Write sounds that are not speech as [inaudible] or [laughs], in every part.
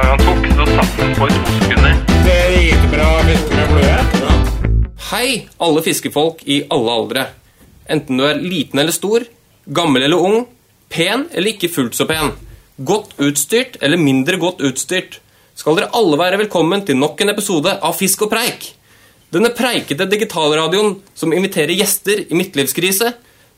Gang han tok, så satt den på i to sekunder. Hei, alle fiskefolk i alle aldre. Enten du er liten eller stor, gammel eller ung, pen eller ikke fullt så pen, godt utstyrt eller mindre godt utstyrt, skal dere alle være velkommen til nok en episode av Fisk og preik. Denne preikete digitalradioen som inviterer gjester i midtlivskrise,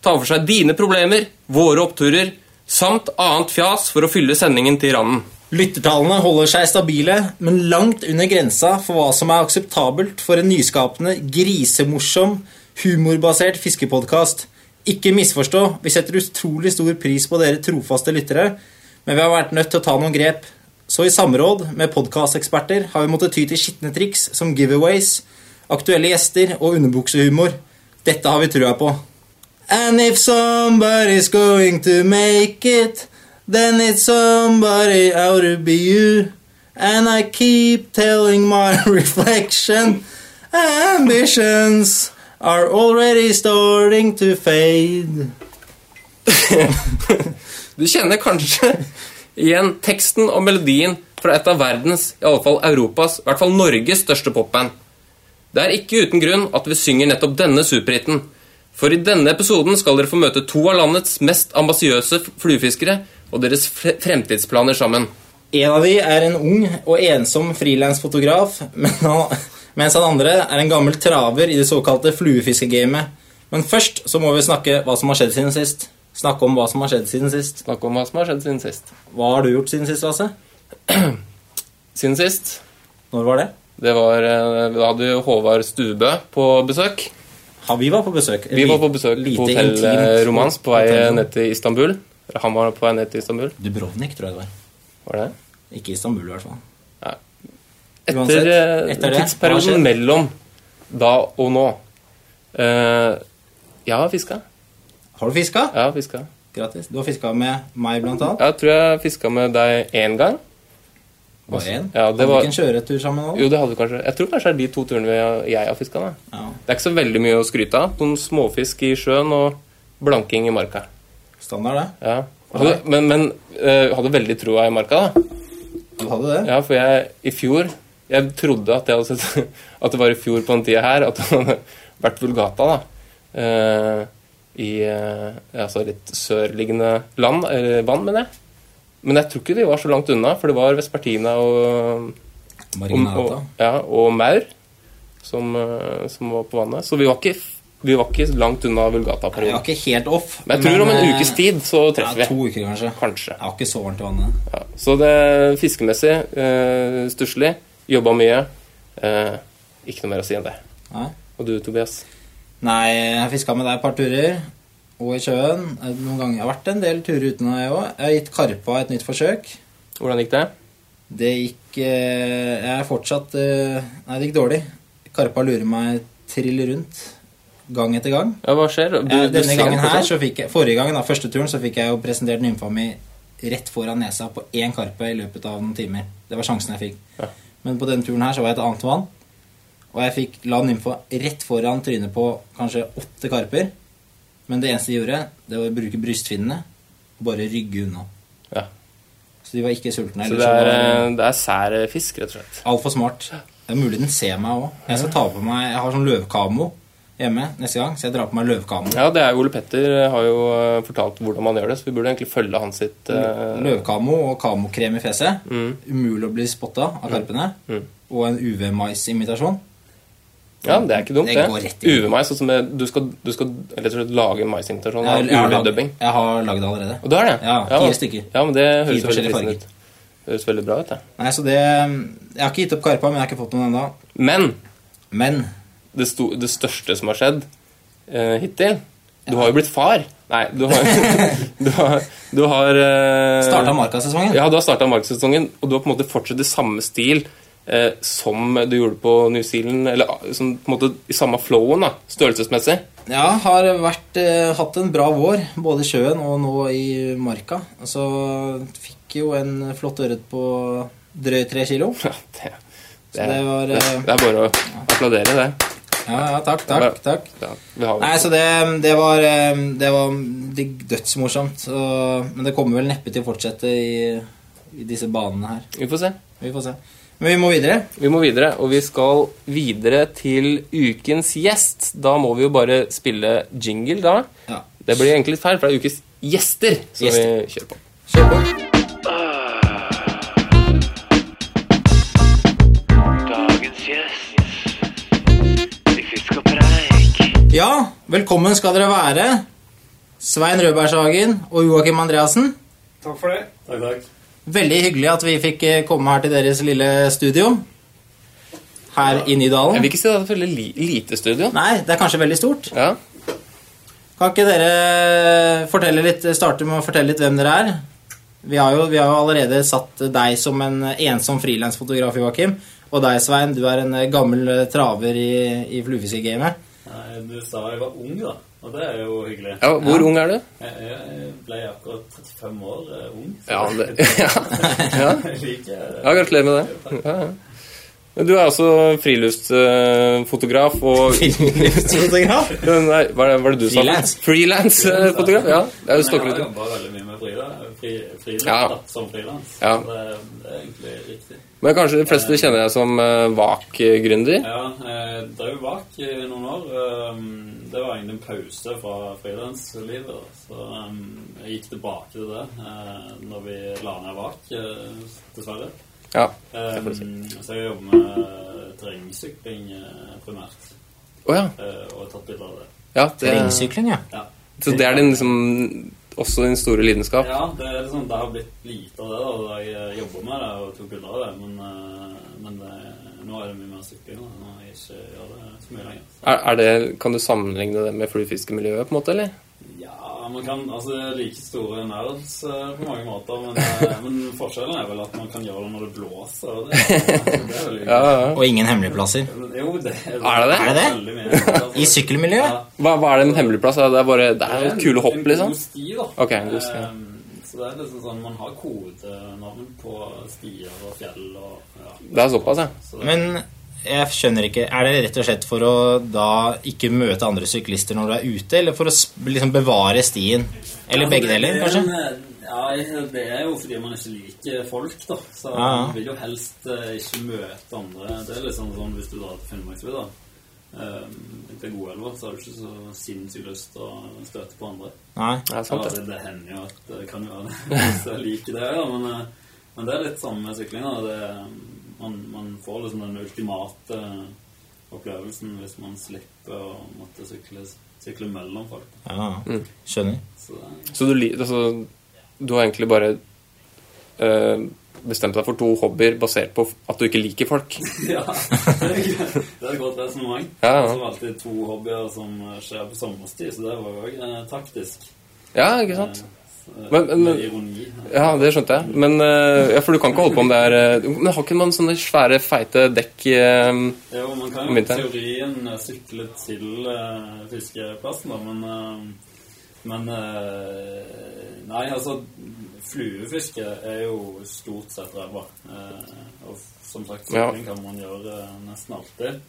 tar for seg dine problemer, våre oppturer, samt annet fjas for å fylle sendingen til randen. Lyttertallene holder seg stabile, men langt under grensa for hva som er akseptabelt for en nyskapende, grisemorsom, humorbasert fiskepodkast. Ikke misforstå, vi setter utrolig stor pris på dere trofaste lyttere, men vi har vært nødt til å ta noen grep. Så i samråd med podkasteksperter har vi måttet ty til skitne triks som giveaways, aktuelle gjester og underbuksehumor. Dette har vi trua på. And if somebody's going to make it, then it's somebody out to be you. And I keep telling my [laughs] reflection, ambitions are already starting to fade. [laughs] Du kjenner kanskje igjen teksten og melodien fra et av verdens, i alle fall Europas, i hvert fall Norges største popband. Det er ikke uten grunn at vi synger nettopp denne superhiten. For i denne episoden skal dere få møte to av landets mest ambisiøse fluefiskere og deres fremtidsplaner sammen. En av de er en ung og ensom frilansfotograf, [laughs] men mens han andre er en gammel traver i det såkalte fluefiskegamet. Men først så må vi snakke hva som har skjedd siden sist. Snakke om hva som har skjedd siden sist. Snakke om hva som har skjedd siden sist. Hva har du gjort siden sist, Lasse? [clears throat] Siden sist, Når var det? det var eh, Da hadde vi Håvard Stubø på besøk. Ja, vi var på besøk. Vi var på besøk på Hotell Romans på vei ned til Istanbul. Han var på vei ned til Istanbul. Dubrovnik, tror jeg det var. Var det? Ikke Istanbul, i hvert fall. Etter, Uansett, eh, etter har tidsperioden det, mellom da og nå uh, Jeg har fiska. Har du fiska? Har fiska. Grattis. Du har fiska med meg, blant annet. Jeg tror jeg fiska med deg én gang. Bare én. Ja, Hadde vi var- ikke en kjøretur sammen òg? Jo, det hadde vi kanskje. Jeg tror kanskje det er de to turene jeg har fiska. Ja. Det er ikke så veldig mye å skryte av. Noen småfisk i sjøen og blanking i marka. Standard, det. Ja. Hadde, men men uh, hadde veldig troa i marka, da. Du hadde det? Ja, for jeg i fjor Jeg trodde at jeg sett [laughs] At det var i fjor på den tida her at det hadde vært vulgata, da. Uh, I uh, altså litt sørliggende land, eller vann, mener jeg. Men jeg tror ikke de var så langt unna, for det var Vespertina og, og, og, ja, og maur som, som var på vannet. Så vi var ikke, vi var ikke langt unna Jeg var vulgata-perioden. ikke helt off. Men jeg tror om en eh, ukes tid så Ja, treffer to uker, kanskje. Kanskje. Jeg var ikke så varmt i vannet. Ja, så det er fiskemessig eh, stusslig. Jobba mye. Eh, ikke noe mer å si enn det. Nei. Og du, Tobias? Nei, jeg har fiska med deg et par turer. Og i sjøen. Eh, Noen ganger Jeg har vært en del turer uten deg òg. Jeg har gitt karpa et nytt forsøk. Hvordan gikk det? Det gikk eh, Jeg er fortsatt eh, Nei, det gikk dårlig. Karpa lurer meg trill rundt gang etter gang. Ja, hva skjer? Du, eh, denne gangen her, sånn? så fikk jeg Forrige gangen, da, første turen, så fikk jeg jo presentert nymfa mi rett foran nesa på én karpe i løpet av noen timer. Det var sjansen jeg fikk. Ja. Men på denne turen her så var jeg et annet vann. Og jeg fikk la nymfa rett foran trynet på kanskje åtte karper. Men det eneste de gjorde, det var å bruke brystfinnene og bare rygge unna. Ja. Så de var ikke sultne. Så det er, eh, det er sær fisk, rett og slett. altfor smart. Det er mulig den ser meg òg. Jeg skal ta på meg Jeg har sånn løvkamo hjemme neste gang, så jeg drar på meg løvkamo. Ja, det er Ole Petter har jo eh, fortalt hvordan man gjør det, så vi burde egentlig følge hans sitt uh... Løvkamo og kamokrem i fjeset. Mm. Umulig å bli spotta av karpene. Mm. Og en UV-mais-imitasjon. Ja, det er ikke dumt, Det det. UV-mais, Altså du skal, du skal rett og slett lage en maisinvitasjon av Jeg, har lag- UV-dubbing. jeg har lagd det allerede. Og du har det? Ja, fire stykker. Ja, men det høres veldig fristende ut. Det høres veldig bra ut, det. Nei, så det Jeg har ikke gitt opp karpa, men jeg har ikke fått noen ennå. Men Men det, sto, det største som har skjedd uh, hittil Du har jo blitt far. Nei, du har [laughs] Du har, du har uh, Starta Marka-sesongen? Ja, du har starta markedssesongen, og du har på en måte fortsatt i samme stil eh, som du gjorde på New Zealand, eller ah, sånn, på en måte i samme flowen, da, størrelsesmessig. Ja, har vært, eh, hatt en bra vår, både i sjøen og nå i marka. Så fikk jo en flott ørret på drøyt tre kilo. Ja, det, Så det var det, eh, det er bare å applaudere, det. Ja, ja, takk, takk, takk. Ja, Nei, så det, det var eh, Det var dødsmorsomt. Og, men det kommer vel neppe til å fortsette i, i disse banene her. vi får se. Vi får se. Men vi må videre. Vi må videre, og vi skal videre til ukens gjest. Da må vi jo bare spille jingle, da. Ja, Det blir egentlig litt feil, for det er ukes gjester som Gjester. vi kjører på. Kjør på. Ja, velkommen skal dere være. Svein Rødbergshagen og Joakim Andreassen. Takk for det. Takk, takk. Veldig hyggelig at vi fikk eh, komme her til deres lille studio. Her i Jeg Nydalen. vil ikke si det er et veldig li lite studio. Nei, det er kanskje veldig stort. Ja. Kan ikke dere litt, starte med å fortelle litt hvem dere er? Vi har jo, vi har jo allerede satt deg som en ensom frilansfotograf, Joakim. Og deg, Svein, du er en gammel traver i, i fluefiskegamet. Nei, Du sa jeg var ung, da. Og det er jo hyggelig. ja, Hvor ung er du? Jeg, jeg ble akkurat 35 år uh, ung. så Ja, det, [laughs] ja. ja. [laughs] Ja gratulerer med det. Ja, ja. Men du er også friluftsfotograf og Friluftsfotograf? [laughs] Nei, hva er det, hva er det du sa? Freelance. Freelance-fotograf, ja. Det er jo Men jeg har jobba veldig mye med frida, fri, Ja. da, som frilans. Ja. Så Det, det er egentlig riktig. Men kanskje de fleste kjenner deg som uh, VAK-gründer? Ja, jeg drev VAK i noen år. Um, Det var egentlig en pause fra frilanslivet. Så um, jeg gikk tilbake til det uh, når vi la ned vak, dessverre. Ja. jeg får si. så jeg jobber med terrengsykling primært, Oh, ja. og har tatt bilder av det. ja det, Terrengsykling, ja. Ja. så det er din, liksom, også din store lidenskap? Ja, det, liksom, det har blitt lite av det da, jeg jobber med det og tok bilder av det. Men, uh, men det, nå er det mye mer sykling når jeg ikke gjør det så mye lenger. Er, er det, kan du sammenligne det med fluefiskemiljøet, på en måte, eller? Man kan, altså det er like store nerds uh, på mange måter, men, uh, men forskjellen er vel at man kan gjøre det når det blåser. og Det, det er veldig Ja, ja. Og ingen hemmelige plasser. Jo, det er, Er det det? Er det det? Mye. [laughs] Altså, I sykkelmiljøet? Ja. Hva, hva er det en hemmelig plass? Det er bare det er en- kule hopp, liksom? En god sti, da. Okay, en god sti, ja. Ehm, så det er liksom sånn Man har kodenavn på stier og fjell og ja. Det er såpass, ja. Så det, Men jeg skjønner ikke Er det rett og slett for å da ikke møte andre syklister når du er ute, eller for å liksom bevare stien? Eller begge deler, er kanskje? en, Ja, det er jo fordi man ikke liker folk, da. Så Ja, ja. man vil jo helst eh, ikke møte andre. Det er liksom sånn, hvis du drar til Finnmarksvidda. Um, til Godelva så har du ikke så sinnssykt lyst til å støte på andre. Nei. Det er sant, Ja, det. det, hender jo at det kan jo være [laughs] det. Hvis jeg liker det, ja, men, eh, men det er litt samme med sykling. da. Det, man, man får liksom den ultimate opplevelsen hvis man slipper å måtte sykle, sykle mellom folk. Ja, Mm. skjønner. Så det, Så du, altså, du har egentlig bare øh, bestemt deg for to hobbyer basert på at du ikke liker folk? [laughs] ja, det er, det er et godt resonnement. Ja, ja. Så var alltid to hobbyer som skjer på sommerstid, så det var jo òg eh, taktisk. Ja, ikke sant? Eh, Men- men- ironi. Ja, det skjønte jeg. Men, eh, ja, for du kan ikke holde på om det er eh, Men har ikke man sånne svære, feite dekk eh, Jo, man kan jo i teorien eh, sykle til uh, fiskeplassen, da, men eh, Men eh, Nei, altså Fluefiske er jo stort sett ræva. Eh, og som sagt, Ja. kan man gjøre eh, nesten alltid.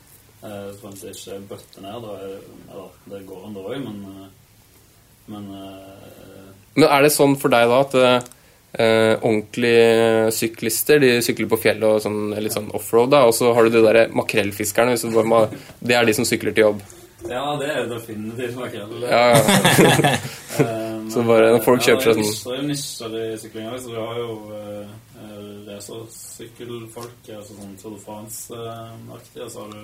Uh, så man ikke bøtter ned. Da er, eller, det går det òg, men eh, Men eh, Men er det sånn for deg da at eh, ordentlige syklister de sykler på fjellet og sånn, litt sånn offroad, da, og så har du de der makrellfiskerne Det er de som sykler til jobb. Ja, det er definitivt makrell. Ja, ja. um, [laughs] [laughs] Så bare når folk kjøper seg det er sånn- nisjer- Det er nisjer i syklinga. så du har jo uh, racersykkelfolk, altså sånn Tour de France-aktig, og så har du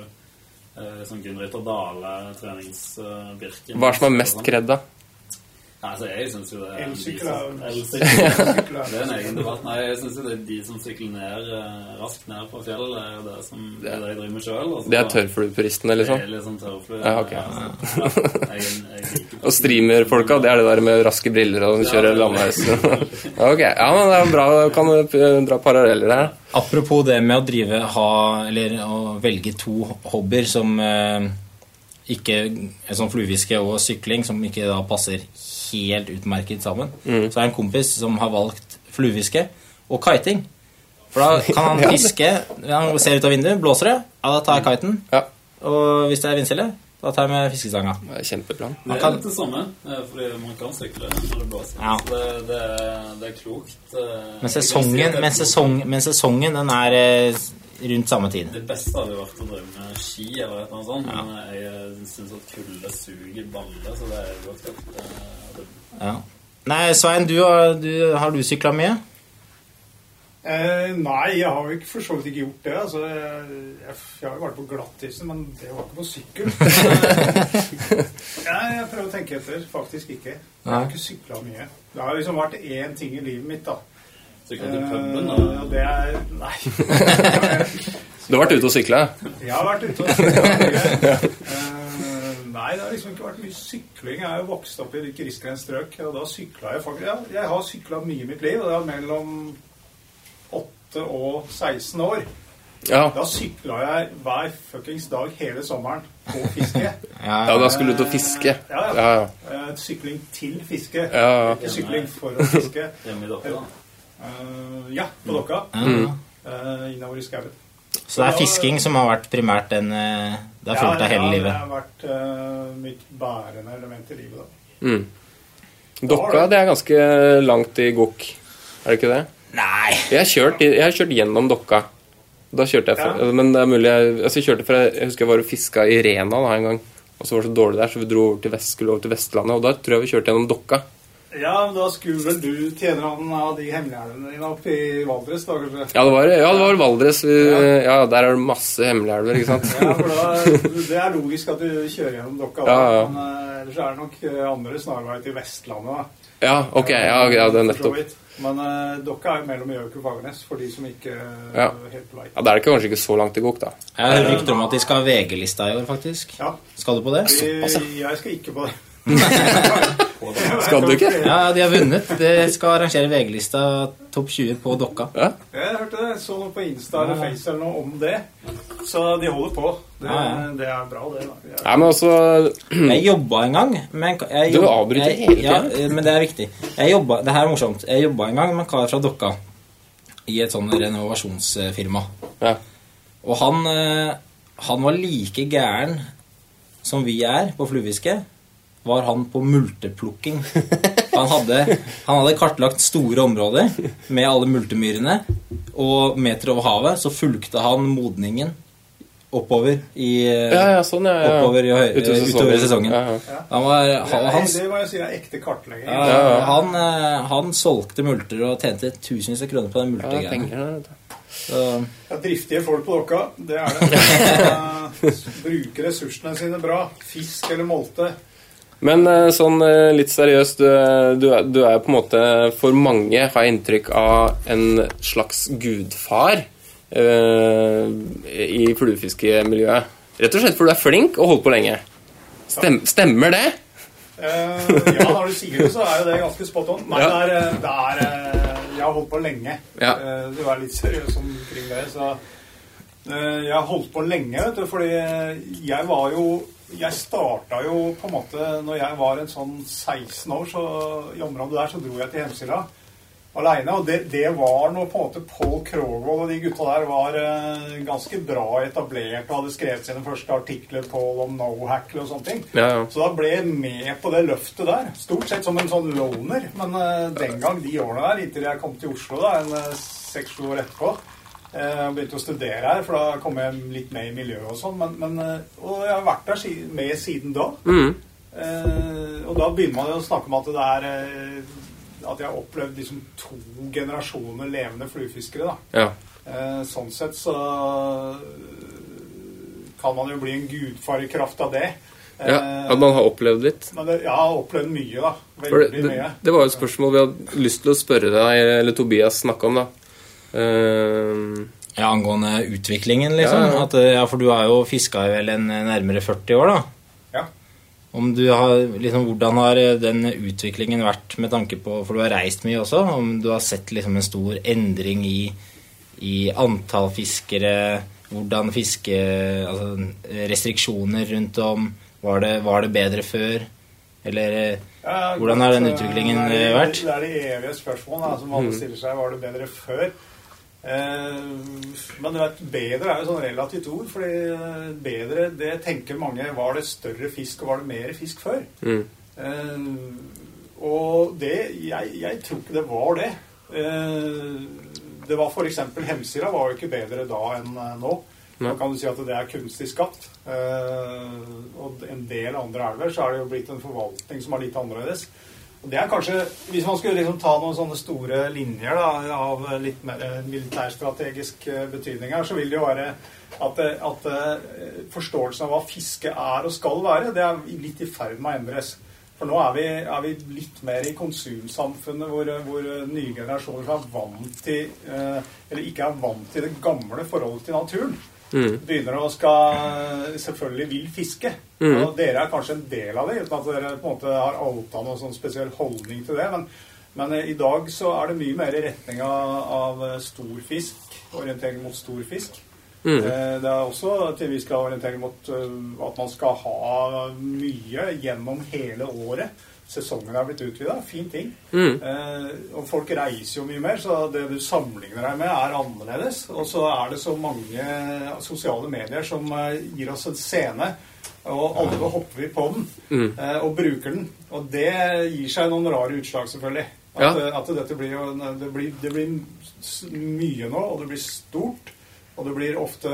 uh, sånn Gunn Rytter Dale, treningsbirken Hva er det som er mest kred, da? Altså, jeg syns jo det er Elsykler. de er. [laughs] Det er en egen debatt. Nei, jeg syns jo det er de som sykler ned eh, raskt ned fra fjellet, er jo det som det er det jeg driver med sjøl. Det er tørrfluepuristene, Det liksom? er litt sånn tørrflue. Ja, ok. Ja, [laughs] jeg, jeg liker Og streamerfolka, det er det der med raske briller og kjører landeveis. [laughs] ok, ja, men det er bra. Kan du eh, dra paralleller her? Apropos det med å drive ha, eller å velge to hobbyer som eh, ikke Som fluefiske og sykling, som ikke da passer helt utmerket sammen. Mm. Så er det en kompis som har valgt fluefiske og kiting. For da kan han [laughs] fiske Han ser ut av vinduet, blåser det, ja, da tar jeg kiten. Ja, Og hvis det er vindstille, da tar jeg med fiskestanga. det er kjempeplan. Det er litt det samme, eh, fordi man kan sykle når det blåser. Ja. Så det, det, er, det er klokt. eh, Men sesongen, men sesong, men sesongen den er eh, rundt samme tid. Det beste hadde jo vært å drive med ski eller noe sånt, ja. men jeg syns at kulde suger baller, så det er jo godt Ja. Nei, Svein, du, har- du, har du sykla mye? Eh, nei, jeg har jo ikke for så vidt ikke gjort det. Altså, jeg, jeg, jeg har jo vært på glattisen, men det var ikke på sykkel. [laughs] Nei, jeg prøver å tenke etter. Faktisk ikke. Jeg har ikke sykla mye. Det har liksom vært én ting i livet mitt, da. Sykla til puben, Eh, og det er Nei. [laughs] Du har vært ute og sykla? Jeg har vært ute og sykla [laughs] nei, det har liksom ikke vært mye sykling. Jeg er jo vokst opp i et grisgrendt strøk, og da sykla jeg faktisk Ja, jeg har sykla mye i mitt liv, og det er mellom 8 og 16 år. Ja. Da sykla jeg hver fuckings dag hele sommeren på fiske. [laughs] ja, da skulle du til å fiske. Ja, ja. Ja, ja. Eh, sykling til fiske. Ja, ja. Ikke sykling for å fiske. [laughs] Hjemme i Dokka, da. Eh, ja, på Dokka. Mm. Eh, innover i skauen. Så det er fisking som har vært primært den Det har fulgt deg hele ja, livet? det har vært uh, mitt bærende element i livet. da. Mm. Dokka, det er ganske langt i gokk. Er det ikke det? Nei! Jeg har kjørt, jeg har kjørt gjennom Dokka. Da kjørte jeg fra, Ja. Men det er mulig jeg, altså jeg kjørte fra Jeg husker jeg var og fiska i Rena da en gang. Og så var det så dårlig der, så vi dro over til, vest, over til Vestlandet. Og da tror jeg vi kjørte gjennom Dokka. Ja, men da skulle vel du tjene han av de hemmelighetene dine opp i Valdres, da kanskje? Ja, det var, ja, det var Valdres. Vi, ja. der er det masse hemmelige elver, ikke sant? Ja, for da, Det er logisk at du kjører gjennom Dokka. Ja, ja. men eh, ellers er det nok eh, andre snarveier til Vestlandet. da. Ja, ok. Ja, ja det er nettopp. Men uh, Dokka er mellom Gjøvik og Fagernes, for de som ikke Ja. helt veit. Ja, Da er det kanskje ikke så langt til Gok, da. Jeg har rykter om at de skal ha VG-lista i år, faktisk. Ja. Skal du på det? Vi- Jeg skal ikke på det. [laughs] Skal du ikke? Ja, de har vunnet. De skal arrangere VG-lista topp 20 på Dokka. Ja. Jeg hørte det. Så noe på Insta eller Face eller noe om det. Så de holder på. Det, Ja, ja. det er bra, det. da. [clears throat] Jeg- Nei, men også Jeg jobba en gang men jeg Du jobb- avbryter jeg- hele Ja, men det er viktig. Jeg jobba, det her er morsomt. Jeg jobba en gang med en kar fra Dokka i et sånn renovasjonsfirma. Ja. Og han, eh, han var like gæren som vi er på fluefiske. Var han på multeplukking. Han hadde, han hadde kartlagt store områder med alle multemyrene. Og meter over havet så fulgte han modningen oppover i Ja, ja, sånn, ja. ja. Oppover i høyre, Utover sesongen. utover sesongen. Ja, ja. Han var, han, det må jeg si er ekte ja, Ja, ja. han, eh, han solgte multer og tjente tusenvis av kroner på den Ja, multegreia. er driftige folk på Dokka. Det er det. [laughs] Eh, Bruker ressursene sine bra. Fisk eller molte. Men eh, sånn eh, litt seriøst, du, du, er- du er på en måte For mange har jeg inntrykk av en slags gudfar uh, i fluefiskemiljøet. Rett og slett fordi du er flink og holdt på lenge. Stem, stemmer det? Uh, ja, når du sier det, så er jo det ganske spot on. Nei, Ja. det er, eh, det er eh, Jeg har holdt på lenge. Ja. Uh, Du er litt seriøs omkring det, så eh, Jeg har holdt på lenge, vet du, fordi jeg var jo Jeg starta jo på en måte Når jeg var en sånn 16 år, så i området der, så dro jeg til Hemsila aleine. Og det, det var når på en måte Paul Krogvold og de gutta der var eh, ganske bra etablert og hadde skrevet sine første artikler på om no-hackle og sånne ting. Ja, ja. Så da ble jeg med på det løftet der. Stort sett som en sånn loner. Men eh, den gang, de årene der, inntil jeg kom til Oslo da, en eh, seks-sju år etterpå eh, og begynte å studere her, for da kom jeg litt med i miljøet og sånn. Men, men, eh, og jeg har vært der med siden da. Mm. Eh, og da begynner man jo å snakke om at det er eh, At jeg har opplevd liksom to generasjoner levende fluefiskere. da. Ja. Eh, sånn sett så kan man jo bli en gudfar i kraft av det. Ja, At man har opplevd litt. Men det, jeg har opplevd mye, da. Veldig det, det, mye. det var jo et spørsmål vi hadde lyst til å spørre deg, eller Tobias snakke om, da. Eh, Ja, Angående utviklingen, liksom. Ja, ja. At, eh, ja, for du har jo fiska i vel en eh, nærmere 40 år, da. Ja. Om du har, liksom, hvordan har eh, den utviklingen vært med tanke på For du har reist mye også. Om du har sett liksom, en stor endring i, i antall fiskere, hvordan fiske Altså restriksjoner rundt om. Var det, var det bedre før? Eller Ja, Hvordan har den utviklingen, det vært? Det er de evige spørsmålene som Mm. alle stiller seg. Var det bedre før? Eh, men du vet, bedre er jo sånn relativt ord. fordi eh, bedre, det tenker mange Var det større fisk, og var det mer fisk før? mm. Eh, og det jeg, jeg tror ikke det var det. Eh, det var f.eks. Hemsira var jo ikke bedre da enn nå. nå. Kan du si at det er kunstig skapt. Eh, og en del andre elver så er det jo blitt en forvaltning som er litt annerledes. Det er kanskje, Hvis man skulle liksom ta noen sånne store linjer da, av litt mer militærstrategisk eh, betydning her, så vil det jo være at, eh, at eh, forståelsen av hva fiske er og skal være, det er litt i ferd med å endres. For nå er vi, er vi litt mer i konsumsamfunnet hvor, hvor nye generasjoner er vant til Eller ikke er vant til det gamle forholdet til naturen. Mm. Begynner å skal selvfølgelig vil fiske. Mm. Og dere er kanskje en del av det, uten at dere på en måte har outa noen sånn spesiell holdning til det. Men, men eh, i dag så er det mye mer i retning av, av eh, stor fisk. Orientering mot stor fisk. Mm. Eh, Det er også til vi skal orientere mot at man skal ha mye gjennom hele året. Sesongen er blitt utvida. Fin ting. Mm. Eh, og folk reiser jo mye mer, så det du sammenligner deg med, er annerledes. Og så er det så mange sosiale medier som eh, gir oss en scene, og alle hopper vi på den Mm. eh, og bruker den. Og det gir seg noen rare utslag, selvfølgelig. At, Ja. eh, at dette blir jo det blir, det blir mye nå, og det blir stort. Og det blir ofte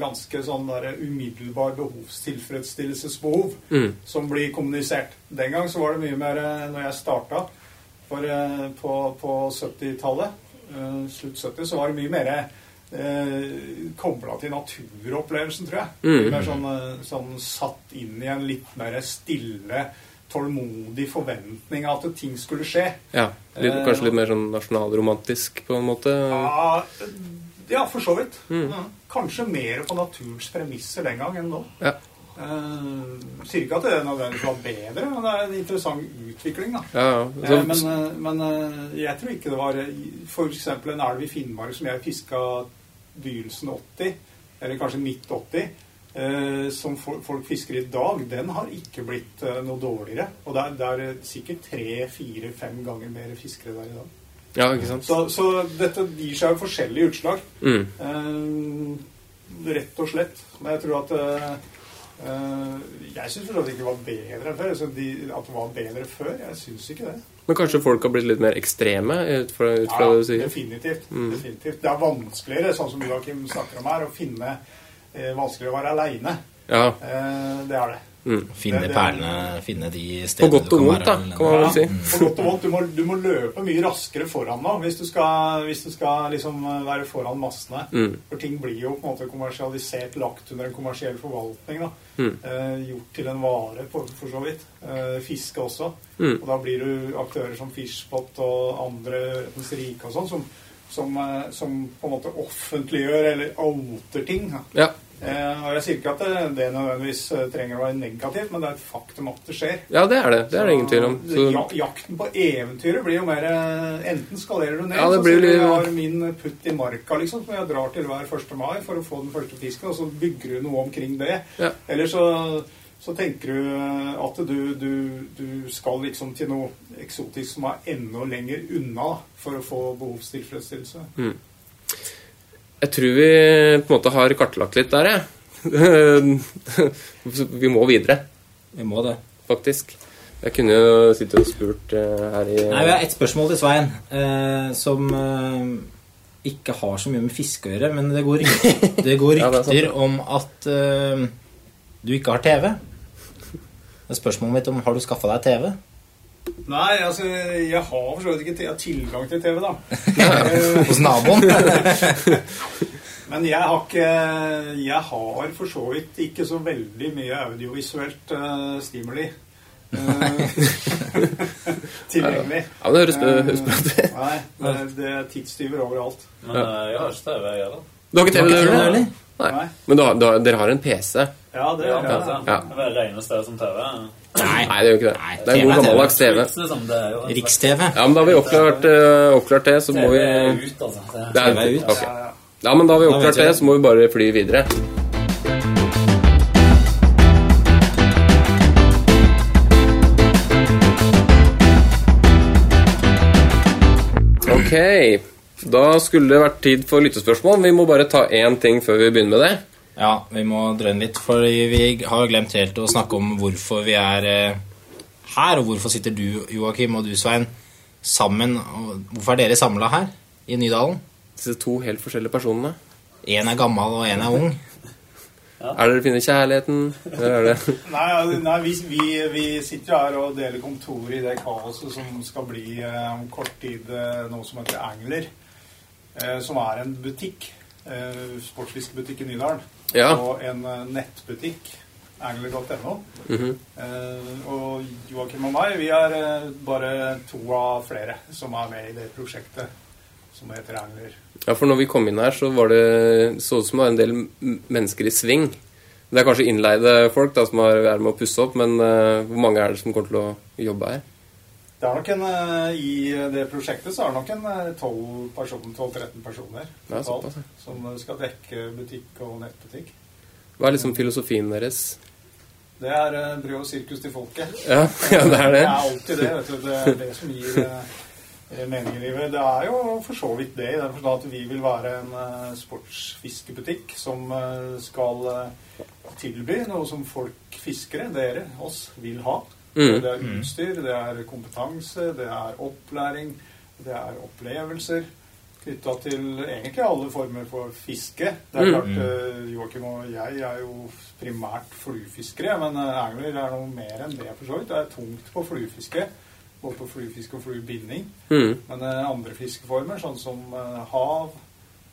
ganske sånn der umiddelbar behovstilfredsstillelsesbehov Mm. som blir kommunisert. Den gang så var det mye mer eh, når jeg starta for, eh, på, på 70-tallet, eh, slutt 70, så var det mye mer eh, kobla til naturopplevelsen, tror jeg. Mm. Mer sånn, sånn satt inn i en litt mer stille, tålmodig forventning av at ting skulle skje. Ja, litt, kanskje litt mer sånn nasjonalromantisk på en måte. Ja, ja for så vidt. Mm. Kanskje mer på naturens premisser den gang enn nå. Ja. Eh, sier ikke at det nødvendigvis var bedre, men det er en interessant utvikling. da. Ja, ja. Eh, Så, men eh, men jeg tror ikke det var f.eks. en elv i Finnmark som jeg fiska begynnelsen 80, eller kanskje midt 80, eh, som folk fisker i dag, den har ikke blitt noe dårligere. Og det er, det er sikkert tre, fire, fem ganger mer fiskere der i dag. Ja, ikke sant? Så, så dette gir seg jo forskjellige utslag. Mm. Eh, rett og slett. Men jeg tror at eh, eh, Jeg syns at det ikke var bedre enn før. Altså, de, at det var bedre før, jeg syns ikke det. Men kanskje folk har blitt litt mer ekstreme ut fra, ut fra det du sier? definitivt, Mm. definitivt. Det er vanskeligere, sånn som Joakim snakker om her, å finne eh, Vanskeligere å være aleine. Ja. Eh, det er det. Mm. finne perlene, finne de På stedene godt og vondt, da, kan man vel si. På godt og vondt. Du må, du må løpe mye raskere foran nå hvis du skal, hvis du skal liksom være foran massene. Mm. For ting blir jo på en måte kommersialisert, lagt under en kommersiell forvaltning. da. Mm. Eh, gjort til en vare, for, for så vidt. Eh, fiske også. Mm. Og da blir du aktører som Fishpot og andre Ørretens Rike og sånn, som, som, eh, som på en måte offentliggjør eller outer ting. da. Ja. Eh, og jeg sier ikke at det, det nødvendigvis eh, trenger å være negativt, men det er et faktum at det skjer. ja, det er det. Det er det ingen tvil om. Så, Jak jakten på eventyret blir jo mer eh, Enten skalerer du ned, Ja, det så sier du at jeg har min putt i marka, liksom, som jeg drar til hver 1. mai for å få den første fisken, og så bygger du noe omkring det. Ja. Eller så, så tenker du at du, du, du skal liksom til noe eksotisk som er enda lenger unna for å få behovstilfredsstillelse. Jeg tror vi på en måte har kartlagt litt der, jeg. [laughs] Vi må videre, Vi må det. faktisk. Jeg kunne jo sittet og spurt eh, her i Nei, Vi har ett spørsmål til Svein, eh, som eh, ikke har så mye med fiske å gjøre. Men det går rykter, [laughs] det går Ja, det om at du ikke har TV. Det er spørsmålet mitt om har du skaffa deg TV. Nei, altså, jeg har for så vidt ikke til- tilgang til TV, da. Eh, [laughs] Hos naboen. [laughs] Men jeg har ikke Jeg har for så vidt ikke så veldig mye audiovisuelt uh, stimuli eh, [laughs] tilgjengelig. Ja, det høres, det høres bra ut. Eh, Nei, det, det er tidstyver overalt. Men eh, jeg har ikke TV, jeg da. Du har ikke TV, du? heller? Nei. Men du har, du har, dere har en PC? Ja, det har er ja. det. Ja. Er det som TV. Nei. Nei, det gjør ikke det. Nei, Det er en god gammeldags TV. En Riks-TV. Ja, men da har vi oppklart, uh, oppklart det, så må TV vi er ut, altså. Det TV er ut. Okay. Ja, ja. Ja, men da har vi oppklart det. så må vi bare fly videre. Ok, da skulle det vært tid for lyttespørsmål. Vi må bare ta én ting før vi begynner med det. Ja, vi må drøne litt, for vi har glemt helt å snakke om hvorfor vi er eh, her, og hvorfor sitter du, Joakim, og du, Svein, sammen. Og hvorfor er dere samla her i Nydalen? Disse to helt forskjellige personene. Én er gammel, og én er ung. Er det dere finner kjærligheten? Er [laughs] Nei, altså, nei vi, vi, vi sitter jo her og deler kontor i det kaoset som skal bli eh, om kort tid eh, noe som heter Angler. Eh, som er en butikk. Eh, sportsfiskebutikk i Nydalen. Ja. Og en eh, nettbutikk. Angler.no. Mhm. eh, og Joakim og meg, vi er eh, bare to av flere som er med i det prosjektet som heter Angler. Ja, for når vi kom inn her, så var det så ut som det var en del mennesker i sving. Det er kanskje innleide folk da, som er med å pusse opp, men uh, hvor mange er det som kommer til å jobbe her? Det er nok en, eh, I det prosjektet så er det nok en eh, 12 personer, 12-13 totalt, som skal dekke butikk og nettbutikk. Hva er liksom filosofien deres? Det er eh, brød og sirkus til folket. Ja, [laughs] ja det er det. Det er alltid det. vet du. Det er det som gir eh, mening i livet. Det er jo for så vidt det, i den forstand at vi vil være en eh, sportsfiskebutikk som eh, skal eh, tilby noe som folk, fiskere, dere, oss, vil ha. Mm. Det er utstyr, det er kompetanse, det er opplæring, det er opplevelser knytta til egentlig alle former for fiske. Det er Mm. klart, eh, Joakim og jeg er jo primært fluefiskere, men eh, angler er noe mer enn det, for så vidt. Det er tungt på fluefiske. Både på fluefiske og fluebinding. Mm. Men eh, andre fiskeformer, sånn som eh, hav,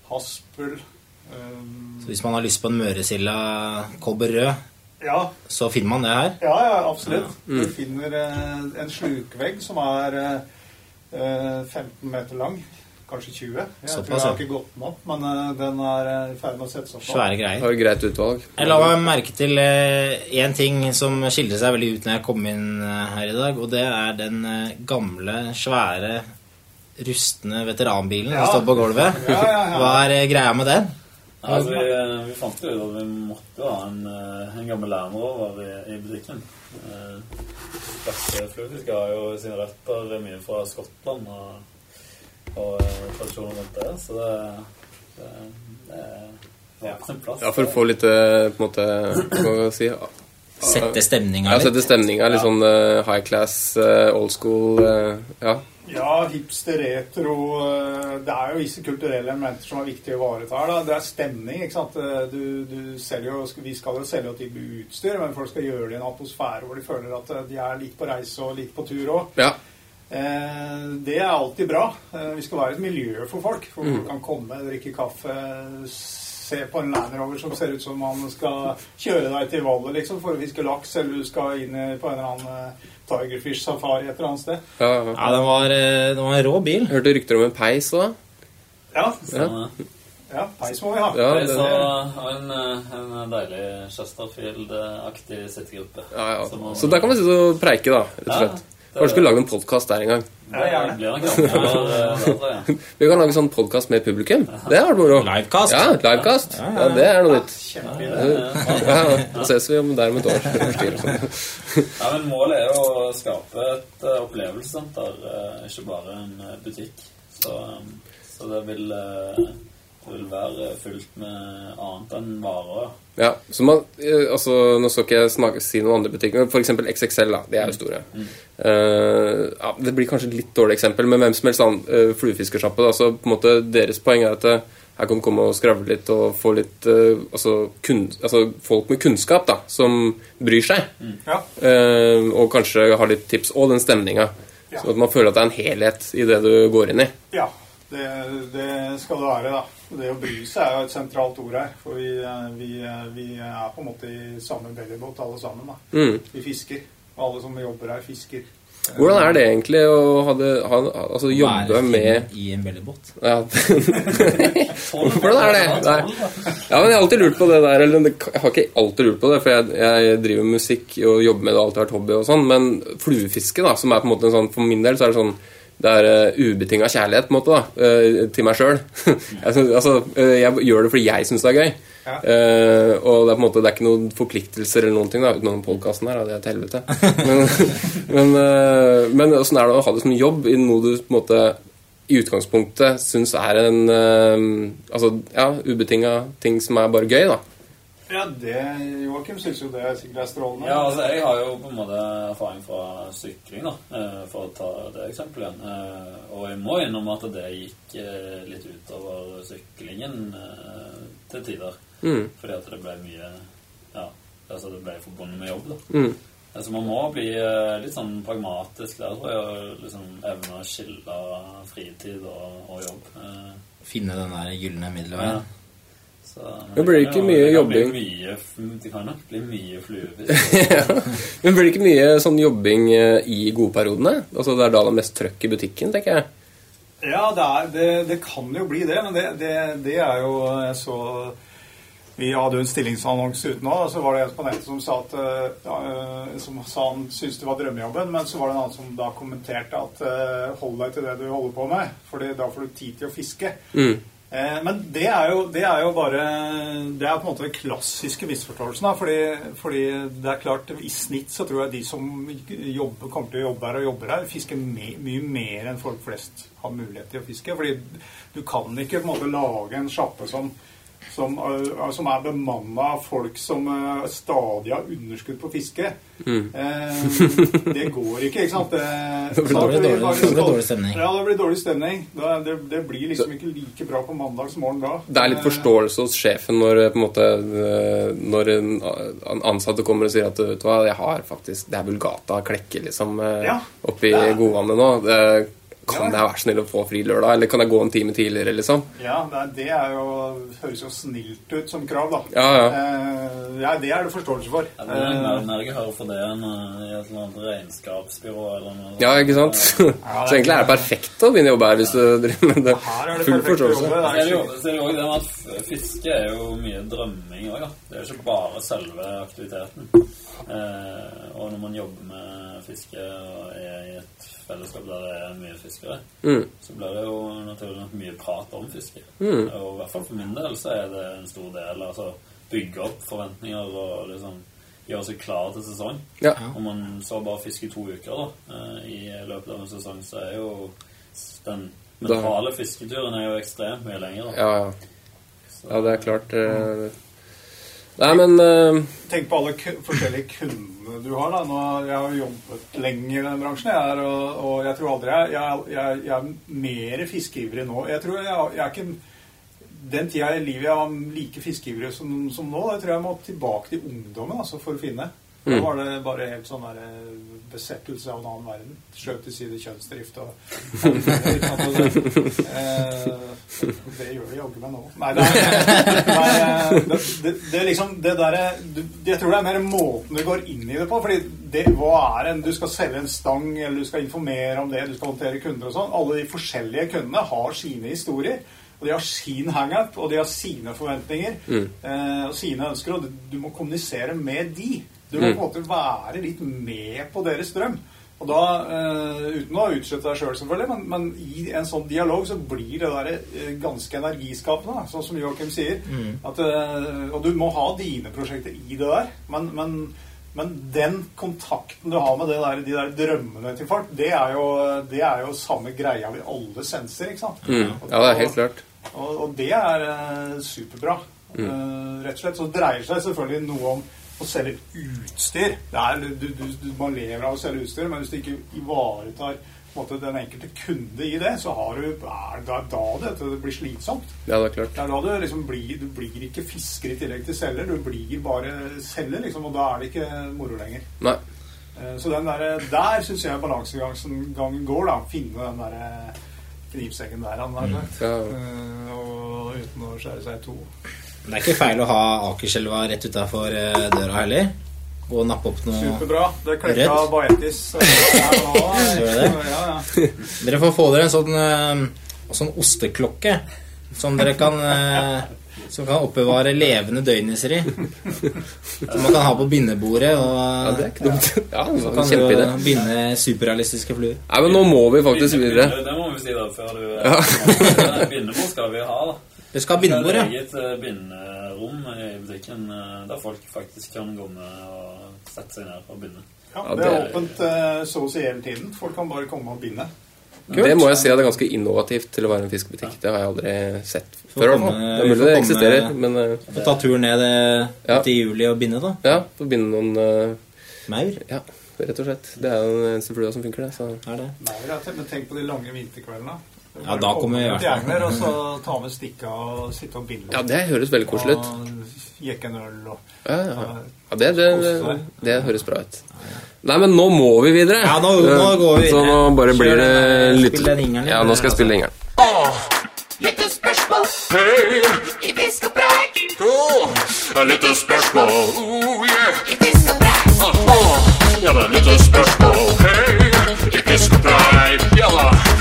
haspel eh, Så hvis man har lyst på en møresilda kobberrød, Ja, så finner man det her. Ja, ja, absolutt. Mm. Du finner eh, en slukvegg som er eh, 15 meter lang. Kanskje 20. Jeg Såpass, tror jeg har ikke gått den opp, men eh, den er eh, i ferd med å sette seg opp. Svære greier. Har greit utvalg. Jeg la meg merke til én ting som skilte seg veldig ut når jeg kom inn eh, her i dag, og det er den eh, gamle, svære, rustne veteranbilen Ja. som står på gulvet. Ja, ja, ja. Hva er eh, greia med den? Altså, vi, vi fant jo at vi måtte ha en, eh, en gammel lærer over i, i butikken. Eh, Fluefiske har jo sine røtter mye fra Skottland og, og eh, tradisjoner rundt det, så det, det, det var på sin plass. Ja, for å få litt eh, på en måte Hva skal jeg si? Sette stemninga Ja, sette stemninga. Litt sånn eh, high class, eh, old school eh, Ja. Ja, hipster, retro eh, Det er jo visse kulturelle elementer som er viktige å ivareta her. da. Det er stemning. ikke sant? Eh, Du, du selger jo, Vi skal jo selge og tilby utstyr, men folk skal gjøre det i en atmosfære hvor de føler at eh, de er litt på reise og litt på tur òg. ja. Det er alltid bra. Vi skal være et miljø for folk. For Mm. folk kan komme, drikke kaffe, se på en Land Rover som ser ut som man skal kjøre deg til Valle liksom, for å fiske laks, eller du skal inn på en eller annen eh, Tigerfish-safari et eller annet sted. ja, ja. Ja, den var, eh, den var en rå bil. Hørte rykter om en peis òg. Ja, ja. ja peis må vi ha. Ja, det- så en, eh, en deilig Chesterfield-aktig sittegruppe. Ja, ja. Som- Så der kan vi sitte og preike, da. rett og slett. Ja, Kanskje skulle lage en podkast der en gang. [laughs] Vi kan lage sånn podkast med publikum. Det har vært moro. Livecast. Ja, livecast. Ja, det er noe nytt. Ja. Da ses vi om der om et år. [laughs] Sånn. Ja, men Målet er jo å skape et eh, opplevelsessenter, eh, ikke bare en eh, butikk. Så, um, så det, vil, det vil være fullt med annet enn varer. Ja, så man, eh, altså, Nå skal ikke jeg snakke, si noen andre butikker, men f.eks. XXL. da, De er jo store. Eh, ja, det blir kanskje et litt dårlig eksempel, men hvem som helst annen uh, fluefiskersjappe. Altså, på en måte Deres poeng er at her kan du komme og skravle litt og få litt uh, altså, kun, altså folk med kunnskap da, som bryr seg. Ja. Uh, og kanskje har litt tips. Og den stemninga. Ja. Sånn at man føler at det er en helhet i det du går inn i. ja. Det, det skal det være, da. Det å bry seg er jo et sentralt ord her. For vi, eh, vi, eh, vi er på en måte i samme bellybåt alle sammen. da. Mm. Vi fisker. Og alle som jobber her, fisker. Hvordan er det egentlig å ha det, ha, altså, jobbe med i en bellybåt? [laughs] ja. Hvordan er det? Nei. Ja, men Jeg har alltid lurt på det der. Eller jeg har ikke alltid lurt på det, for jeg, jeg driver med musikk og jobber med det, og alltid vært hobby og sånn. Men fluefiske, da, som er på en måte en sånn For min del så er det sånn det er uh, ubetinga kjærlighet på en måte da, eh, til meg sjøl. [laughs] altså, eh, jeg gjør det fordi jeg syns det er gøy. Ja. Uh, og det er på en måte Det er ikke noen forpliktelser eller noen ting da, utenom podkasten her. da, Det er til helvete. [laughs] Men, men, eh, men åssen er det å ha det som jobb i noe du på en måte i utgangspunktet syns er en eh, Altså, ja, ubetinga ting som er bare gøy, da. Ja, det Joakim syns jo det sikkert er strålende. Ja, altså jeg har jo på en måte erfaring fra sykling, da, eh, for å ta det eksempelet igjen. Eh, Og jeg må innrømme at det gikk eh, litt utover syklingen til tider. Mm. Fordi at det ble mye Ja, altså det ble forbundet med jobb, da. Mm. Altså man må bli litt sånn pragmatisk der, tror jeg, og liksom evne å skille fritid og, og jobb. Eh, Finne den der gylne ja. Så, men Det blir ikke jo- mye det jobbing. Bli mye, det kan nok bli mye fluefisk. [laughs] Men blir det ikke mye sånn jobbing eh, i godperiodene? Altså Det er da det er mest trøkk i butikken, tenker jeg. Ja, det, er, det, det kan jo bli det, men det, det, det er jo så Vi hadde jo en stillingsannonse ute nå, og så var det en på nettet som sa at ja, eh, Som sa han syntes det var drømmejobben, men så var det en annen som da kommenterte at eh, hold deg til det du holder på med, for da får du tid til å fiske. Mm. Eh, Men det er, jo, det er jo bare Det er på en måte den klassiske misforståelsen. Fordi, fordi det er klart, i snitt så tror jeg de som jobber, kommer til å jobbe her og jobber her, fisker me, mye mer enn folk flest har mulighet til å fiske. Fordi du kan ikke på en måte lage en sjappe som som, eh, som er bemanna av folk som eh, stadig har underskudd på fiske. Eh, det går ikke, ikke sant? Det, [laughs] Det blir dårlig- dårlig- det blir dårlig stemning. Ja, det blir dårlig stemning. Det, det blir liksom ikke like bra på mandagsmorgen da. Det er litt forståelse hos sjefen når, på en måte, når en ansatte kommer og sier at vet du hva, jeg har faktisk Det er Vulgata klekke liksom Ja, oppi godvannet nå. Det, kan Ja. jeg være snill å få fri lørdag, eller kan jeg gå en time tidligere, liksom? Ja, det er, jo, høres jo snilt ut som krav, da. Ja, ja. Eh, ja, det er det forståelse for. Ja, det er mer, Eh, mer jeg hører for det enn eh, i et eller annet regnskapsbyrå eller noe. Ja, ikke sant? [laughs] Så egentlig er det perfekt å begynne å jobbe her hvis du driver med det. her er det Full forståelse. så er det jo også det med at fiske er jo mye drømming òg, da. Det er jo ikke bare selve aktiviteten. Eh, og når man jobber med fiske og er i et fellesskap der det er mye fiskere, Mm. så blir det jo naturlig nok mye prat om fiske. Mm. Og i hvert fall for min del så er det en stor del. Altså bygge opp forventninger og liksom gjøre seg klar til sesong. Ja. Om man så bare fisker to uker da, eh, i løpet av en sesong, så er jo den Da- mentale fisketuren er jo ekstremt mye lenger. Da. Ja, ja. Ja, det er klart. Mm. Nei, men uh, Tenk på alle forskjellige forskjellige kundene du har. da. Nå, jeg har jo jobbet lenge i den bransjen, jeg er, og, og jeg tror aldri jeg, jeg, jeg, jeg er mer fiskeivrig nå. Jeg tror jeg er ikke den tida i livet jeg var like fiskeivrig som, som nå, jeg tror jeg må tilbake til ungdommen altså, for å finne. Da Mm. var det bare helt sånn der, eh, besettelse av en annen verden. Skjøt til side kjønnsdrift og det, [laughs] eh, det gjør det jaggu meg nå. Nei, det er, eh, det, det, det liksom det derre Jeg tror det er mer måten du går inn i det på. fordi det, hva er en Du skal selge en stang, eller du skal informere om det, du skal håndtere kunder og sånn. Alle de forskjellige kundene har sine historier. Og de har sin hangup, og de har sine forventninger eh, og sine ønsker. Og du, du må kommunisere med de. Du må Mm. på en måte være litt med på deres drøm. Og da, eh, Uten å utslette deg sjøl, selv, selvfølgelig, men, men i en sånn dialog så blir det der eh, ganske energiskapende, da, sånn som Joakim sier. At, eh, og du må ha dine prosjekter i det der, men, men, men den kontakten du har med det der, de der drømmene til folk, det er jo, det er jo samme greia vi alle senser. ikke sant? mm. Ja, det er helt klart. Og, og det er superbra. Eh, rett og slett så dreier seg selvfølgelig noe om å selge utstyr. Det er, du, du, du, man lever av å selge utstyr, men hvis du ikke ivaretar på en måte, den enkelte kunde i det, så har du, er det da det, det blir slitsomt. Ja, det er klart. Det er da du liksom blir Du blir ikke fisker i tillegg til selger, du blir bare selger, liksom, og da er det ikke moro lenger. Nei. Eh, Så den der, der syns jeg balansegangen går, da. Finne den derre knivseggen der, han har sagt. Ja. Eh, og uten å skjære seg i to. Det er ikke feil å ha Akerselva rett utafor døra heller. Og nappe opp noe Superbra. Det klekka Rødt. Baetis eh? [laughs] Ja, ja. Dere får få dere en sånn, eh, sånn osteklokke som dere kan eh, Som kan oppbevare levende døgnisser i. Som man kan ha på bindebordet. Og Ja, det er ikke dumt. Ja, så kan en du binde superrealistiske fluer. Nei, men nå må vi faktisk videre. Det må vi si da, før du ja. [laughs] Bindebord skal vi ha, da. Dere skal ha bindebord, ja. et eget eh, binderom i butikken eh, der folk faktisk kan gå med og sette seg ned og binde. Ja, det er åpent eh, så å si hele tiden. Folk kan bare komme og binde. Det må jeg si at det er ganske innovativt til å være en fiskebutikk. Det har jeg aldri sett før. komme- Det er vi mulig det eksisterer, men Få ta turen ned Ja. til juli og binde, da. ja, få binde noen uh, Maur. Ja, rett og slett. Det er jo den eneste flua som funker, det. Så. Er det. Maur, det men tenk på de lange vinterkveldene. Ja, da kommer vi i hvert fall. Og så ta med stikka og sitte og binde. Ja, det høres veldig koselig ut. Og jekke en øl og Ja, ja, ja. det, det, det, det høres bra ut. Nei, men nå må vi videre. Ja, nå- nå går vi Så nå videre. bare blir det litt. Ja, nå skal jeg spille ringeren. Lyttespørsmål i fisk og preik. Litt spørsmål, oh yeah. I fisk og preik. Ja, det er litt spørsmål, hei. I fisk og preik,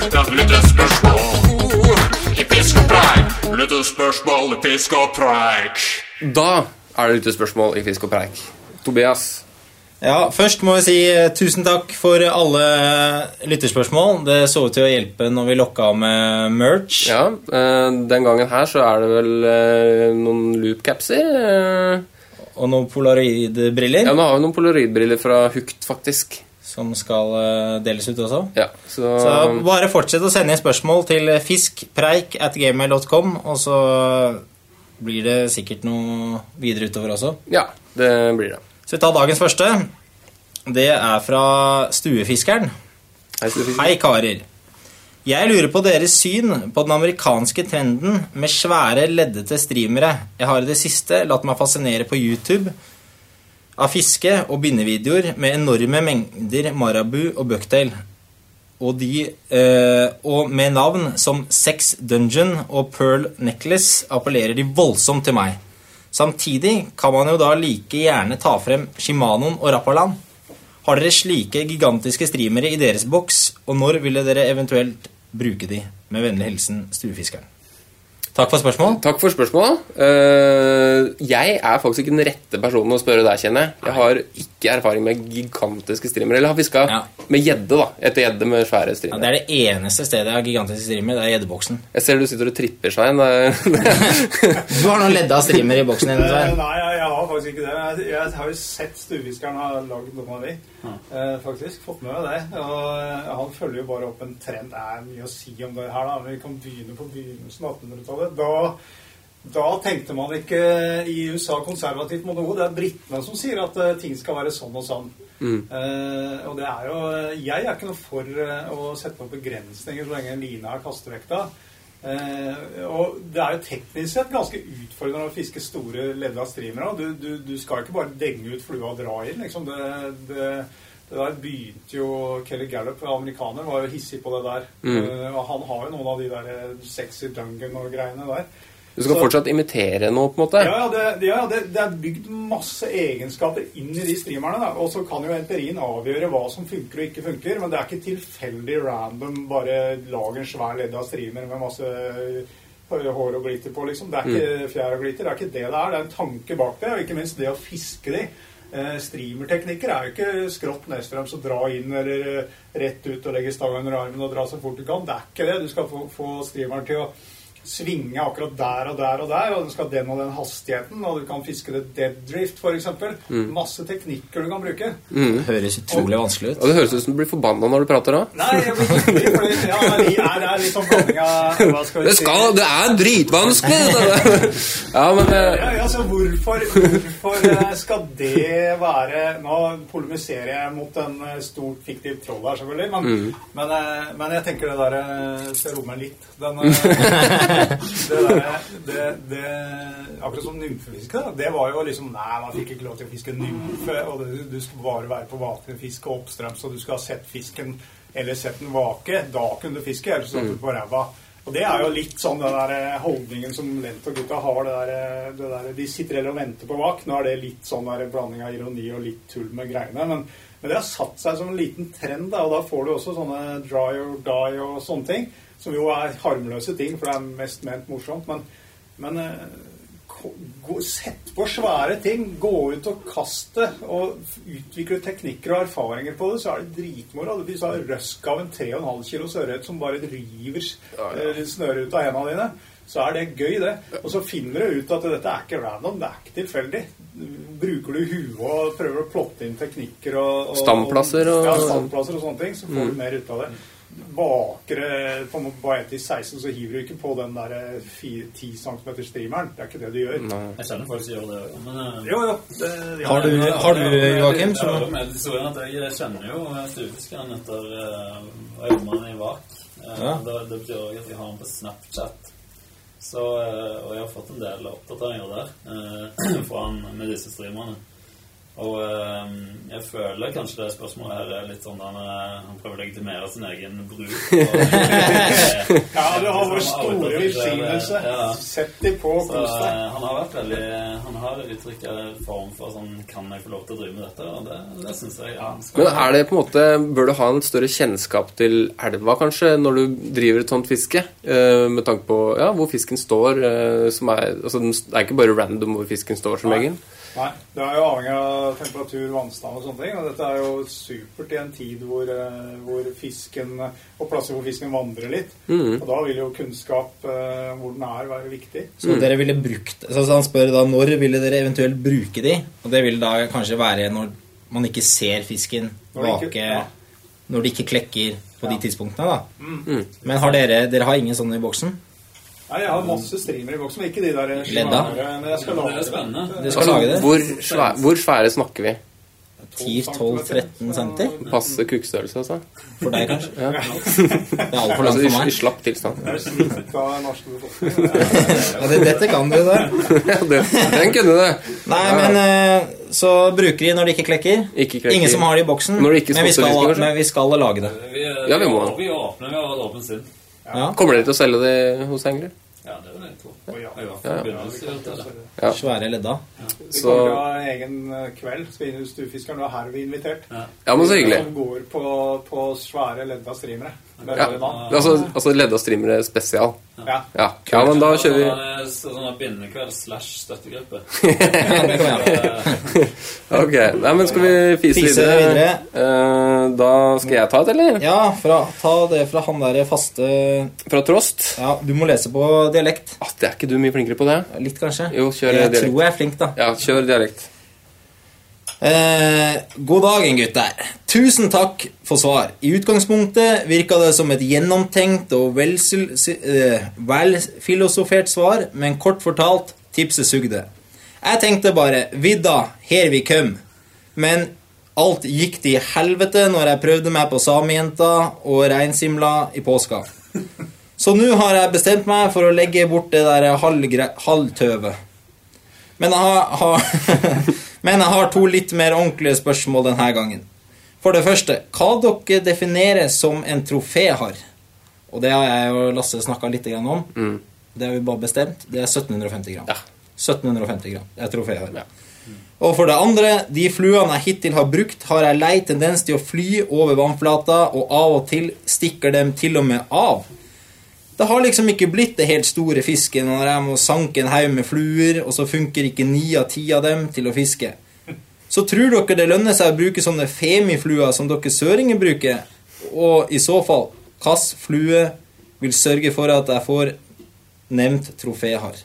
da. er litt spørsmål, oh. I fisk og preik. Lyttespørsmål i fisk og preik. Da er det lyttespørsmål i Fisk og preik. Tobias. Ja, Først må jeg si eh, tusen takk for alle lytterspørsmål. Det så ut til å hjelpe når vi lokka med merch. Ja, eh, den gangen her så er det vel eh, noen loopcapser. Og noen polaroidbriller Ja, nå har vi noen polaroidbriller fra Hukt, faktisk. Som skal eh, deles ut også. Ja, så, Så bare fortsett å sende inn spørsmål til fiskpreik at gmail.com, og så blir det sikkert noe videre utover også. Ja, det blir det. Så vi tar dagens første. Det er fra Stuefiskeren. Hei, stuefisker. Hei, karer. Jeg lurer på deres syn på den amerikanske trenden med svære, leddete streamere. Jeg har i det siste latt meg fascinere på YouTube av fiske- og bindevideoer med enorme mengder Marabu og Bucktail. Og, de, eh, og med navn som Sex Dungeon og Pearl Necklace appellerer de voldsomt til meg. Samtidig kan man jo da like gjerne ta frem Shimanoen og Rappaland. Har dere slike gigantiske streamere i deres boks, og når ville dere eventuelt bruke de? Med vennlig hilsen Stuefiskeren. Takk for spørsmål. Takk for spørsmålet. Eh, jeg er faktisk ikke den rette personen å spørre deg, kjenner jeg. Jeg har ikke erfaring med gigantiske streamere. Eller har fiska Ja. med gjedde, da. Etter gjedde med svære Ja, det er det eneste stedet jeg har gigantiske streamere. Det er gjeddeboksen. Jeg ser du sitter og tripper, Svein. [laughs] Du har noen ledda streamer i boksen din. Eh, Svein. Nei, jeg, jeg har faktisk ikke det. Jeg, jeg har jo sett Stuefiskeren har lagd noen av de. Eh, faktisk. Fått med meg det. Og eh, han følger jo bare opp en trend. Det er mye å si om det her, da. Men vi kan begynne på begynnelsen av 1800-tallet. Da, da tenkte man ikke i USA konservativt mot noe. Det er britene som sier at eh, ting skal være sånn og sånn. Eh, og det er jo Jeg er ikke noe for å sette opp begrensninger så lenge Line er kastevekta. Eh, og det er jo teknisk sett ganske utfordrende å fiske store ledda streamere. Du, du, du skal ikke bare denge ut flua og dra inn. Liksom. Det, det, det der begynte jo Kelly Gallup, amerikaner, var jo hissig på det der. Eh, og han har jo noen av de der eh, sexy dungan og greiene der. Du skal Så- fortsatt imitere noe, på en måte. Ja, ja, det, ja det, det er bygd masse egenskaper inn i de streamerne. Da. Og så kan jo empirien avgjøre hva som funker og ikke funker. Men det er ikke tilfeldig random bare lag en svær ledd av streamer med masse hår og glitter på. liksom. Det er ikke fjær og glitter. Det er ikke det det er. Det er en tanke bak det. Og ikke minst det å fiske de. Eh, streamerteknikker er jo ikke skrått nedstrøms og dra inn eller eh, rett ut og legge stang under armen og dra så fort du kan. Det er ikke det. Du skal få, få streameren til å svinge akkurat der og der og der, og du skal ha den og den hastigheten, og du kan fiske det dead drift, f.eks. eksempel Masse teknikker du kan bruke. Det høres utrolig vanskelig ut. Og det høres ut som du blir forbanna når du prater da. Nei, jeg blir ikke fordi ja, er, det er litt sånn blanding av hva skal vi Det, si? det er dritvanskelig! det. Ja, men eh, Ja, ja, så hvorfor, hvorfor eh, skal det være Nå polemiserer jeg mot en eh, stort fiktiv troll her, selvfølgelig, men, men, eh, men jeg tenker det der ser meg litt. Den, [laughs] det det, akkurat som nymfefiske, det var jo liksom Nei, man fikk ikke lov til å fiske nymfe, og det, du skulle bare være på vakenfiske oppstrøms, og du skulle ha sett fisken eller sett den vake, da kunne du fiske, ellers satt du på ræva. Og det er jo litt sånn den der eh, holdningen som Lent og gutta har. Det der, eh, det der, de sitter heller og venter på vak. Nå er det litt sånn der blanding av ironi og litt tull med greiene. Men, men det har satt seg som en liten trend, da, og da får du også sånne dry or die og sånne ting. Som jo er harmløse ting, for det er mest ment morsomt. Men, men eh, sett på svære ting. Gå ut og kast det. Og utvikle teknikker og erfaringer på det, så er det dritmoro. Du har røsk av en 3,5 kg ørret som bare river eh, snøret ut av hendene dine, så er det gøy, det. Og så finner du ut at dette er ikke random, det er ikke tilfeldig. Bruker du huet og prøver å plotte inn teknikker og, og Stamplasser og- Ja, stamplasser og sånne ting, så får du mer ut av det. Vakere på en måte bare etter 16, så hiver du ikke på den der eh, 10 cm streameren. Det er ikke det du gjør. Jeg kjenner folk som gjør det òg, men eh, Jo, jo. Det, ja. Har du, har du Joakim? Jeg som- hører med jeg kjenner jo stuefiskeren etter eh, å jobbe i VAK. Eh, Ja. det, det betyr også at jeg har han på Snapchat. Så, eh, og jeg har fått en del oppdateringer der eh, [clears throat] fra han med disse streamerne. Og øh, jeg føler kanskje det spørsmålet her er litt sånn der eh, han prøver å legitimere sin egen bruk. [laughs] Og, Ja, du har vår store outer velsignelse. ja. Sett de på og Så kos deg. eh, han har vært veldig Han har uttrykt en form for sånn Kan jeg få lov til å drive med dette? Og det, det syns jeg ja, Men er det på en måte Bør du ha en større kjennskap til elva, kanskje, når du driver et sånt fiske? Eh, med tanke på ja, hvor fisken står. som er, altså, det er ikke bare random hvor fisken står, som egen regel. Nei, det er jo avhengig av temperatur, vannstand og sånne ting. Og dette er jo supert i en tid hvor, eh, hvor fisken Og plasser hvor fisken vandrer litt. Mm. Og da vil jo kunnskap eh, hvor den er, være viktig. Så dere ville brukt så Han spør da når ville dere eventuelt bruke de? Og det vil da kanskje være når man ikke ser fisken Når det ikke- vake ja. Når det ikke klekker på de tidspunktene, da. Mm. Men har dere Dere har ingen sånne i boksen? Nei, jeg har masse streamer i boksen, men ikke de der Ledda? svære, Men jeg skal Det lage er spennende. Dere skal lage det? Altså, Hvor, svær, hvor svære snakker vi? 10-12-13 cm? Passe kukkstørrelse, altså? For deg, kanskje? Ja. Det er altfor langt for meg. I slapp tilstand. Ja, det, dette kan du, da. Den kunne du. Nei, men eh, så bruker de når de ikke klekker. Ikke klekker. Ingen som har det i boksen. Når det ikke men, vi skal, men vi skal lage det. Vi, Ja, vi må. vi åpner, vi har et åpent sinn. Ja. Kommer dere til å selge det hos Engler? Ja, det vil jeg tro. Å, ja. I Ja. Svære ledda. Vi Så kommer til å ha egen eh, kveld. Stuefiskeren. Her er vi invitert. Ja, men så hyggelig. Som går på, på svære ledda streamere. Er Ja. Altså, altså ledda streamere spesial. Ja. Ja. ja, men da kjører vi Sånn, så sånn bindekveld slash støttegruppe. [laughs] Ok, nei, men skal vi fise, Fise videre? videre. Eh, da skal jeg ta et, eller? Ja, fra, ta det fra han derre faste Fra Trost? Ja, du må lese på dialekt. Ah, det er ikke du mye flinkere på det? Litt, kanskje? Jo, kjør jeg dialekt. tror jeg er flink, da. Ja, kjør dialekt. Eh, god dagen, gutter. Tusen takk for svar. I utgangspunktet virka det som et gjennomtenkt og velfilosofert eh, velfilosofert svar, men kort fortalt tipset sugde. Jeg tenkte bare 'vidda, her vi kom men alt gikk til helvete når jeg prøvde meg på samejenta og reinsimla i påska. Så nå har jeg bestemt meg for å legge bort det der halvtøvet. Men jeg har, har [laughs] Men jeg har to litt mer ordentlige spørsmål denne gangen. For det første, hva dere definerer som en troféharr? Og det har jeg og Lasse snakka litt om. Mm. Det har vi bare bestemt. Det er 1750 gram. Ja. 1750 gram. Det er troféharr. Og for det andre, de fluene jeg hittil har brukt, har jeg lei tendens til å fly over vannflata, og av og til stikker dem til og med av. Det har liksom ikke blitt det helt store fisket når jeg må sanke en haug med fluer, og så funker ikke ni av ti av dem til å fiske. Så tror dere det lønner seg å bruke sånne femifluer som dere søringer bruker? Og i så fall, hvilken flue vil sørge for at jeg får nevnt troféhar?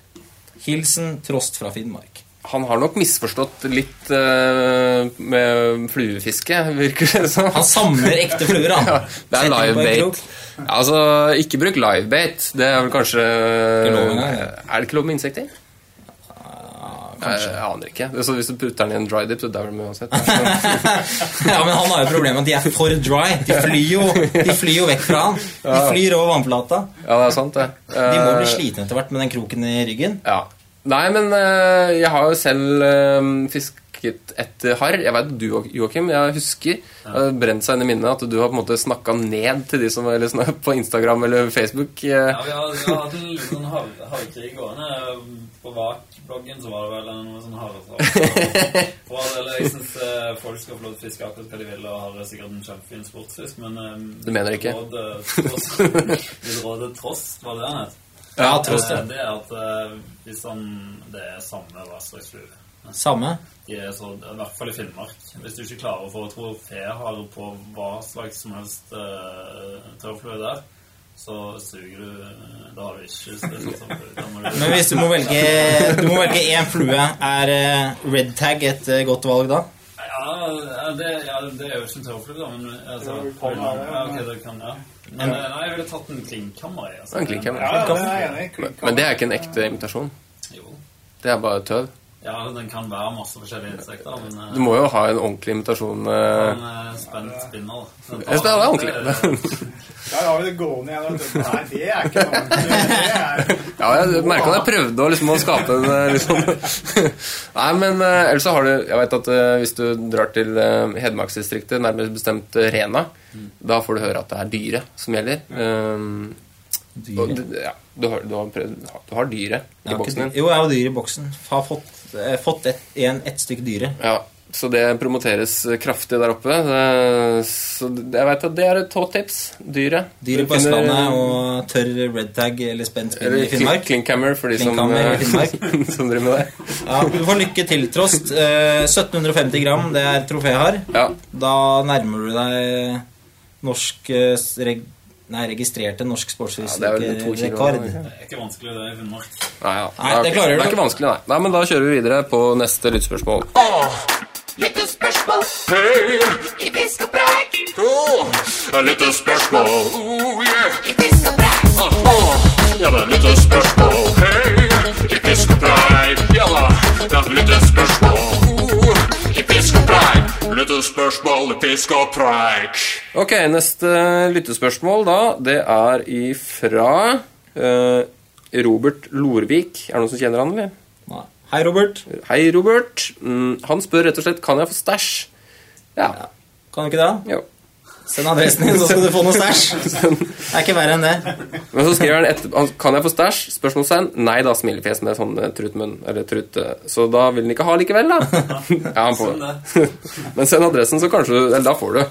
Hilsen Trost fra Finnmark. Han har nok misforstått litt uh, med fluefiske, virker det som. Han samler ekte fluer, han. [laughs] Ja, det er live bait. livebait. Ja, altså, ikke bruk livebait. Det er vel kanskje lov. Er det ikke lov med insekter? Kanskje. jeg aner ikke. Så hvis du putter den i en dry dip, så dauer den uansett. [laughs] Ja, men han har jo problemet med at de er for dry. De flyr jo, de flyr jo vekk fra han. De flyr over vannflata. Ja, det er sant, det. De må bli Eh, slitne etter hvert med den kroken i ryggen. Ja. Nei, men eh, jeg har jo selv uh, fiska etter harr. Jeg vet du, Joakim, jeg husker det har brent seg inn i minnet at du har på en måte snakka ned til de som eller, på Instagram eller Facebook. eh, Ja, vi har, vi har hatt en liten sånn har- gående. På VAK-bloggen så var det vel noe sånn [laughs] del, jeg syns folk skal få lov til å fiske akkurat hva de vil, og har sikkert en kjempefin sportsfisk, men eh, Du mener ikke? Rådet, tross, [laughs] er var det han het? Ja, ja. Eh, Det er at eh, hvis han Det er samme hva slags flue. Samme. De er så, I hvert fall i Finnmark. Hvis du ikke klarer å få troféhare på hva slags som helst uh, tørrflue der, så suger du eh, Da har du ikke Men hvis du må velge Du må velge én flue, er eh, red tag et eh, godt valg da? Ja, det, ja, det er jo ikke en tørrflue, da, men altså, Ja, okay, det, det kan, ja. Men, eh, nei, jeg ville tatt en klinkhammer, i. Altså. En klinkhammer. Ja, det er enig i. Men, men det er ikke en ekte imitasjon. Jo. Det er bare tøv. Ja, den kan være masse forskjellige insekter, men eh, Du må jo ha en ordentlig imitasjon. eh, en eh, spent spinner. Jeg Ja, det er ordentlig. Der har [laughs] vi det gående igjen. Nei, det er ikke noe ordentlig. Ja, jeg merka. Jeg prøvde å, liksom, å skape en eh, liksom [laughs] Nei, men eh, ellers så har du Jeg vet at eh, hvis du drar til uh, Hedmarksdistriktet, nærmest bestemt eh, Rena, da får du høre at det er dyret som gjelder. Um, og det- ja, du har, du har, prøvd, du har dyret i ja, boksen din. Jo, jeg har dyret i boksen. Har fått, eh, fått et, stykk ett dyre. Ja, så det promoteres eh, kraftig der oppe. Så jeg vet at det er et hot tips. Dyret. Dyret på Du Østlandet og tørr red tag eller spent spinn i Finnmark. Klinkhammer for de som, eh, [laughs] som driver med det. Ja, du får lykke til, Trost. Eh, 1750 gram, det er troféhar. Ja. Da nærmer du deg norsk eh, reg, Nei, registrerte norsk Ja, det er ikke? Vanskelig, det i Finnmark. Nei, ja. Nei, det klarer Det er ikke vanskelig, nei. nei. Men da kjører vi videre på neste lyttspørsmål. Lyttespørsmål Hei, i fisk og preik. oh, et lite spørsmål. Oh, yeah. I fisk og preik. Oh, oh. ja, det er lite. Hei, i fisk og preik. Ja da, det er lyttespørsmål. Oh, og preik. Lite i pisk og preik. Ok, neste lyttespørsmål da, det er ifra uh, Robert Lorvik. Er det noen som kjenner han, eller? Nei. Hei, Robert. Hei, Robert. Mm, han spør rett og slett kan jeg få stæsj. Ja. Kan du ikke det? Jo. Send adressen din, så skal du få noe stæsj. [laughs] Det er ikke verre enn det. Men så skriver han etterpå Kan jeg få stæsj? Spørsmålstegn. Nei da, smilefjes med sånn eh, trutmunn. Eller trut... eh, Så da vil han ikke ha likevel, da. [laughs] Ja, han får Sånn det. [laughs] Men send adressen, så kanskje du Eller da får du.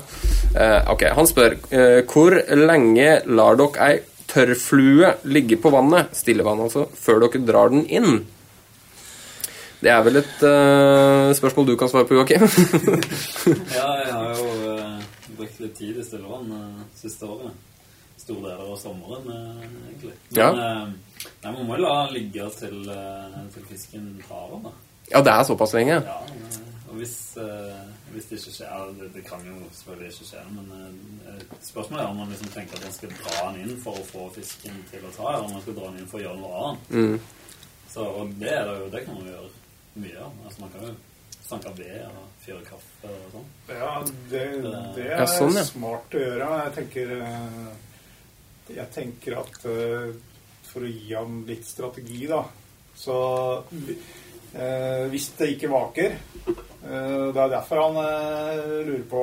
Eh, ok, Han spør eh, hvor lenge lar dere ei tørrflue ligge på vannet, stillevann altså, før dere drar den inn? Det er vel et eh, spørsmål du kan svare på, Joakim? Ja, jeg har jo brukt litt tid i stillevann uh, siste året. Store deler av sommeren, eh, egentlig. Men Ja. eh, nei, man må jo la den ligge til, eh, til fisken tar den, da. ja, det er såpass lenge. Ja, eh, og hvis, eh, hvis det ikke skjer det, det kan jo selvfølgelig ikke skje, men eh, spørsmålet er om man liksom tenker at man skal dra den inn for å få fisken til å ta, eller om man skal dra den inn for å gjøre noe annet. Mm. Så, og det, er det, jo, det kan man jo gjøre mye av. Altså, man kan jo sanke ved og fyre kaffe og sånn. Ja, det, det er Ja, sånn, ja. smart å gjøre. Jeg tenker, eh, jeg tenker at eh, for å gi ham litt strategi, da Så eh, hvis det ikke vaker eh, Det er derfor han eh, lurer på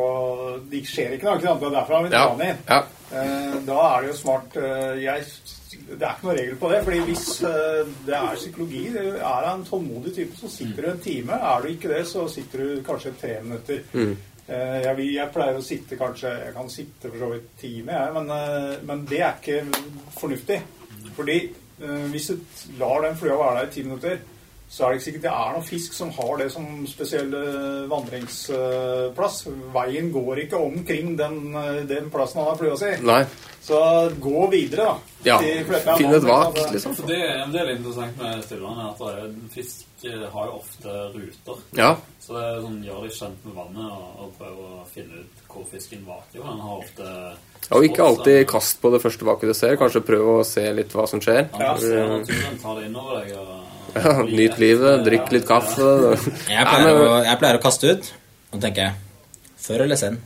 Det skjer ikke noe, ikke sant? Det er derfor han vil Ja. ta den inn. ja. Eh, Da er det jo smart jeg, Det er ikke noe regel på det. fordi hvis eh, det er psykologi Er han en tålmodig type, så sitter du en time. Er du ikke det, så sitter du kanskje tre minutter. Mm. Jeg, vil- jeg pleier å sitte kanskje Jeg kan sitte for så vidt time, jeg, men, eh, men det er ikke fornuftig. Fordi eh, hvis du lar den flua være der i ti minutter, så er det ikke sikkert det er noen fisk som har det som spesiell vandringsplass. Veien går ikke omkring den, den plassen han har flua si. Nei. Så gå videre, da. Ja. Finn et vak, liksom. Det, det er litt interessant med stillene er at det er, fisk eh, har jo ofte ruter. Ja. Så det er sånn, gjør de kjent med vannet og, og prøver å finne ut hvor fisken vaker. Den har ofte Og ikke alltid kast på det første vaket du ser. Kanskje prøv å se litt hva som skjer. Ja, ser naturen, ta det innover deg. Og Ja, Nyt livet, drikk litt kaffe. Jeg pleier, å, jeg pleier å kaste ut. Og tenker jeg Før eller sen?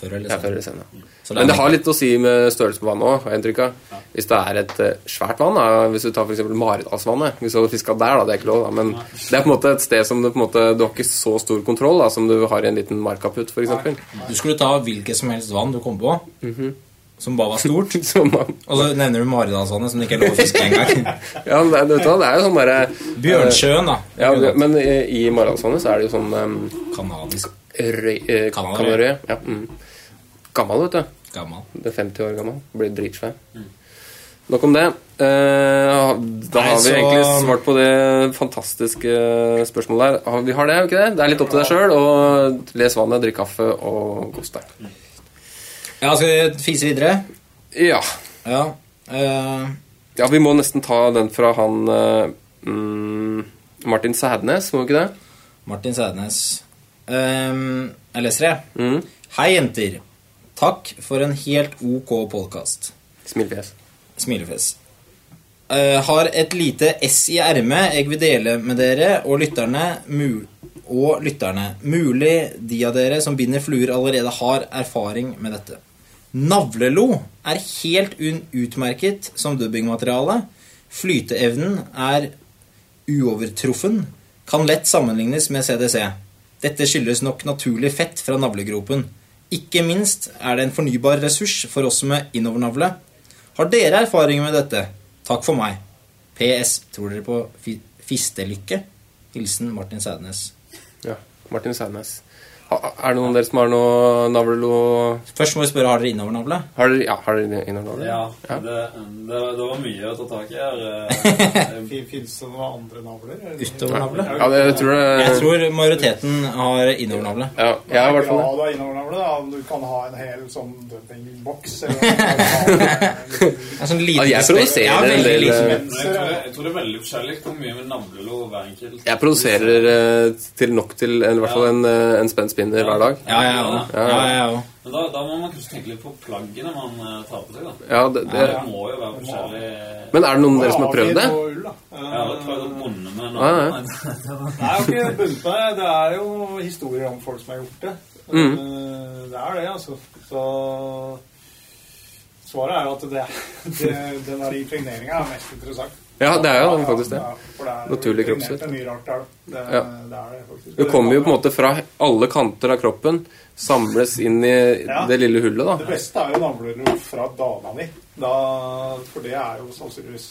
Før eller sen. Ja, før eller sen ja. Men det har litt å si med størrelsen på vannet òg, har jeg inntrykk av. Hvis det er et eh, svært vann, da, hvis du tar f.eks. Maridalsvannet Hvis du hadde fiska der, da, det er ikke lov, da, men det er på en måte et sted som du på en måte Du har ikke så stor kontroll da, som du har i en liten markaputt, f.eks. Du skulle ta hvilket som helst vann du kom på, som bare var stort, [laughs] man og så nevner du Maridalsvannet, som det ikke er lov å fiske engang. [laughs] Ja, det, det er jo sånn derre Bjørnsjøen, da. Ja, men i, i Maridalsvannet så er det jo sånn um, Kanadisk. røy, eh, Kanarøy. Ja, mm. Gammel, vet du. Gammel. Det er 50 år gammel. Blir dritsvær. Nok om det. Eh, da har vi så- egentlig svart på det fantastiske spørsmålet der. Vi har det, vi ikke det? Det er litt opp til deg sjøl. Les vannet, drikk kaffe og kos deg. Ja, skal vi fise videre? Ja. Ja. uh... ja, vi må nesten ta den fra han mm, Martin Sædnes, må vi ikke det? Martin Sædnes. Um, jeg leser det. Mm. Hei, jenter. Takk for en helt ok podkast. Smilefjes. Smilefjes. Uh, har et lite S i ermet jeg vil dele med dere og lytterne. Mul og lytterne. Mulig de av dere som binder fluer, allerede har erfaring med dette. Navlelo er helt utmerket som dubbingmateriale. Flyteevnen er uovertruffen. Kan lett sammenlignes med CDC. Dette skyldes nok naturlig fett fra navlegropen. Ikke minst er det en fornybar ressurs for oss med innovernavle. Har dere erfaringer med dette? Takk for meg. PS. Tror dere på fi fistelykke? Hilsen Martin Sædnes. Ja. Martin Sædnes. Er det noen av dere som har noe navlelo Først må vi spørre har dere innovernavle. Har dere ja, har dere innovernavle? Ja, Ja. Det, det, det var mye å ta tak i her. eh. [laughs] Fins det noen andre navler? Utovernavle. Ja, det, jeg tror det Jeg tror majoriteten har innovernavle. Ja, jeg har i hvert fall det. Ja, det er innovernavle. da. Du kan ha en hel sånn dumpingboks. eller [laughs] En sånn liten Ja, jeg produserer en del, eh, jeg tror, det er veldig forskjellig hvor mye med navlelo hver enkelt. Jeg produserer eh, til nok til en, i hvert fall en, eh, en spent spinner hver dag. Ja, ja, ja. ja, ja, ja. Men da, da må man kanskje tenke litt på plaggene man eh, tar på seg. da. Ja, det, det. Det må jo være forskjellig Men er det noen av dere som har prøvd det? Jeg har prøvd å bonde med Ja, ja. noe. Nei, ikke bundet på det. Det er jo historier om folk som har gjort det. Mm. Eh, Det er det, altså. Så svaret er jo at det, [laughs] det, den der impregneringa er mest interessant. Ja, det er jo faktisk det. Ja, det er Naturlig kroppsvett. er mye rart der. Det, Ja. det er det faktisk. Du kommer jo på en måte fra alle kanter av kroppen, samles inn i Ja. det lille hullet, da. Det beste er jo navlelo fra dama di, Da, for det er jo sannsynligvis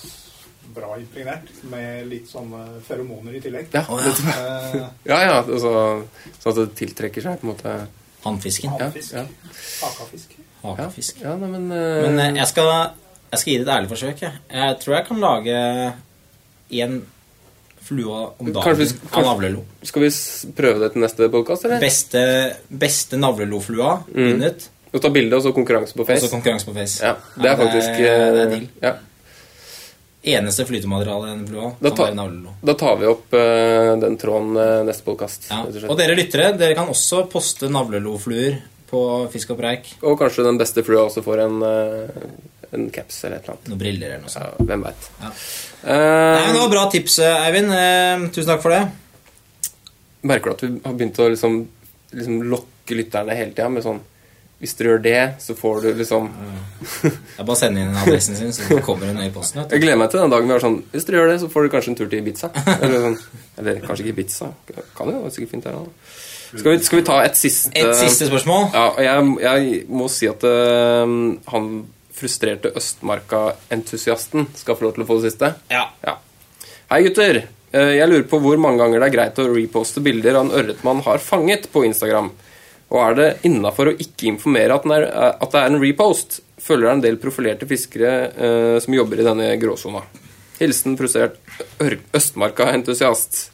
bra impregnert, med litt sånne feromoner i tillegg. Ja, det, Eh, ja, ja altså, sånn at det tiltrekker seg på en måte Hannfisken. Ja, Havfisk. ja, Akafisk. ja, Hakefisk. ja nei, men, uh, Men eh, jeg skal, jeg skal gi det et ærlig forsøk. Jeg, jeg tror jeg kan lage én flue om dagen Kanskje av navlelo. Skal vi prøve det til neste podkast, eller? Beste, beste navleloflua vunnet. Og ta bilde og så konkurranse på Og så konkurranse på Face. Ja, det er faktisk det er, det er eh, deal. ja. Eneste flytemateriale i den flua Da kan ta- være navlelo. Da tar vi opp uh, den tråden uh, neste podkast. Ja. Og dere lyttere, dere kan også poste navlelofluer på Fisk og preik. Og kanskje den beste flua også får en, eh, en caps eller et eller annet. Noen briller eller noe sånt. Ja, hvem veit. Ja. Uh, Det var bra tips, eh, Eivind. Uh, tusen takk for det. merker du at vi har begynt å liksom, liksom lokke lytterne hele tida med sånn Hvis dere gjør det, så får du liksom er bare å sende inn adressen sin, så kommer hun i posten. Jeg gleder meg til den dagen vi har sånn Hvis dere gjør det, så får du kanskje en tur til Ibiza. Eller, sånn, eller kanskje ikke Ibiza. Kan jo, det er sikkert fint der. Skal, vi- skal vi ta et siste Et siste spørsmål. Ja, jeg, jeg må si at uh, han frustrerte Østmarka-entusiasten skal få lov til å få det siste. Ja. Ja. Hei, gutter. Eh, Jeg lurer på hvor mange ganger det er greit å reposte bilder av en ørret man har fanget på Instagram. Og er det innafor å ikke informere at, er, at det er en repost? Følger det en del profilerte fiskere eh, som jobber i denne gråsona. Hilsen frustrert Østmarka-entusiast.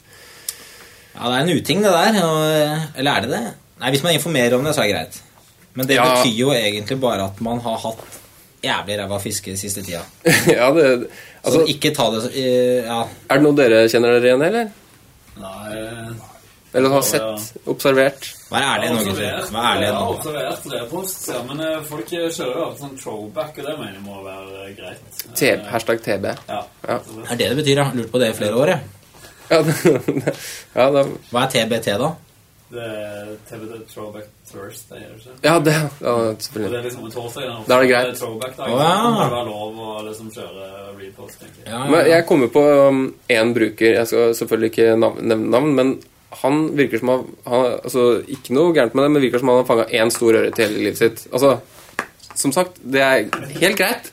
Ja, det er en uting, det der. og- Eller er det det? Nei, Hvis man informerer om det, så er det greit. Men det Ja. betyr jo egentlig bare at man har hatt jævlig ræva fiske siste tida. [laughs] ja, det, Så altså, ikke ta det så Ja. er det noe dere kjenner dere igjen i, eller? Nei Eller har Ja, sett? Observert? Vær ærlig nå, gutter. Vær ærlig nå. observert repost, ja, men eh, folk kjører jo av sånn throwback, og det mener jeg må være eh, greit. T Eh, hashtag TB. Ja. Ja. Er det det betyr, ja? Lurt på det i flere år, jeg. Ja, [laughs] det, ja, det, Hva er TBT, da? Det er TV Throwback Thursday, er det ikke? Ja, det ja, Og det er liksom en torsdag. Da Da er det greit. Å, så ja. Da må det være lov å liksom kjøre repost, tenker jeg. Ja, Men jeg kommer på én bruker Jeg skal selvfølgelig ikke nevne navn, men han virker som han, han altså, Ikke noe gærent med det, men virker som han har fanga én stor ørret i hele livet sitt. Altså, som sagt, det er helt greit,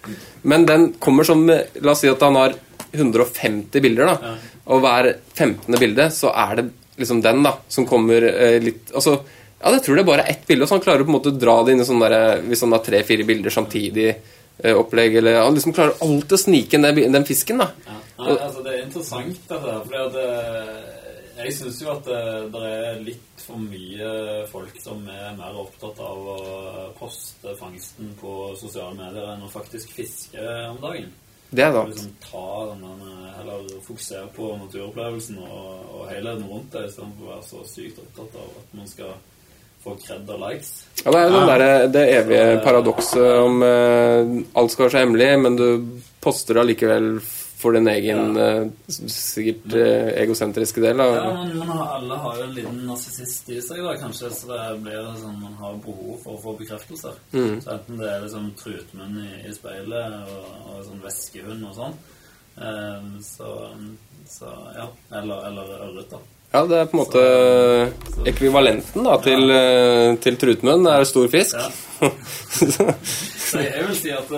men den kommer som La oss si at han har 150 bilder, da. Og hver 15. bilde, så er det liksom den, da, som kommer eh, litt Altså, ja, jeg tror det er bare ett bilde, og så han klarer på en måte å dra det inn i sånn derre Hvis han har tre-fire bilder samtidig. eh, Opplegg, eller Han liksom klarer alltid å snike inn den, den fisken. da Ja. Nei, altså, det er interessant, dette. Fordi at det, jeg syns jo at det, det er litt for mye folk som er mer opptatt av å poste fangsten på sosiale medier enn å faktisk fiske om dagen. Det er sant. liksom ta fokusere på naturopplevelsen og, og helheten rundt det, istedenfor å være så sykt opptatt av at man skal få kred og likes. Ja, det er jo ja. der, det evige paradokset om eh, alt skal være så hemmelig, men du poster allikevel for din egen eh, sikkert eh, egosentriske del. Da. Ja, men man har, alle har jo en liten narsissist i seg, da, kanskje, så det blir sånn man har behov for å få bekreftelser. Mm. Så enten det er liksom trutmunn i, i speilet og, og sånn væskehund og sånn, um, så, så ja. Eller, eller ørret, da. Ja, det er på en måte ekvivalenten da, til, ja. til trutmunn er stor fisk. Ja. [laughs] Så jeg vil si at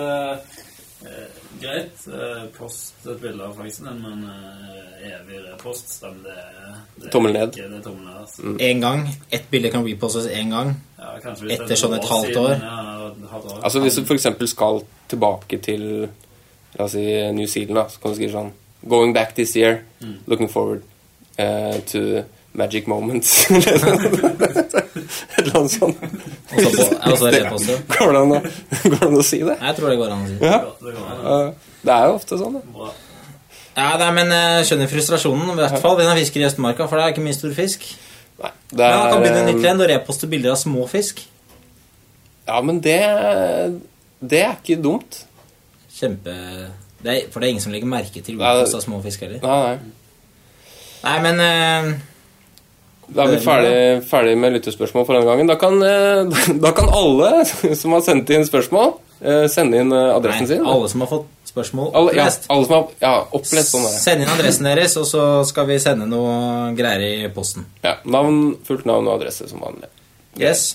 eh, Greit, eh, post et bilde av fangsten din, men eh, evig repost, stemmer. det, det Tommel ned. Ikke, det er tommel ned, altså. En gang. Ett bilde kan repostes én gang. Ja, hvis er Etter sånn et halvt år. Ja, halvt år. Altså Hvis du f.eks. skal tilbake til La oss si New Zealand, da, så kan du skrive sånn Going back this year. Looking forward uh, to magic moments. [laughs] Et eller annet sånt. Og så på- og så. Går det an å, si det? Jeg tror det går an å si. Det Ja. Eh, Det er jo ofte sånn, det. Ja, nei, men jeg skjønner frustrasjonen, i hvert fall hvis han fisker i Østmarka, for det er ikke mye stor fisk. Nei, det Men han kan begynne er, nytt igjen og reposte bilder av små fisk. Ja, men det Det er ikke dumt. Kjempe... Det er, for det er ingen som legger merke til Hvor det- repost av små fisk heller. Nei, nei. Nei, men eh, Da er vi ferdig, ferdig med lyttespørsmål for denne gangen. Da kan, eh, [laughs] da kan alle [laughs] som har sendt inn spørsmål, eh, sende inn eh, adressen nei, sin. alle som har fått spørsmål Alle, ja, alle som har ja, opplest sånn send inn adressen deres, og så skal vi sende noe greier i posten. Ja, navn, fullt navn og adresse som vanlig. Yes.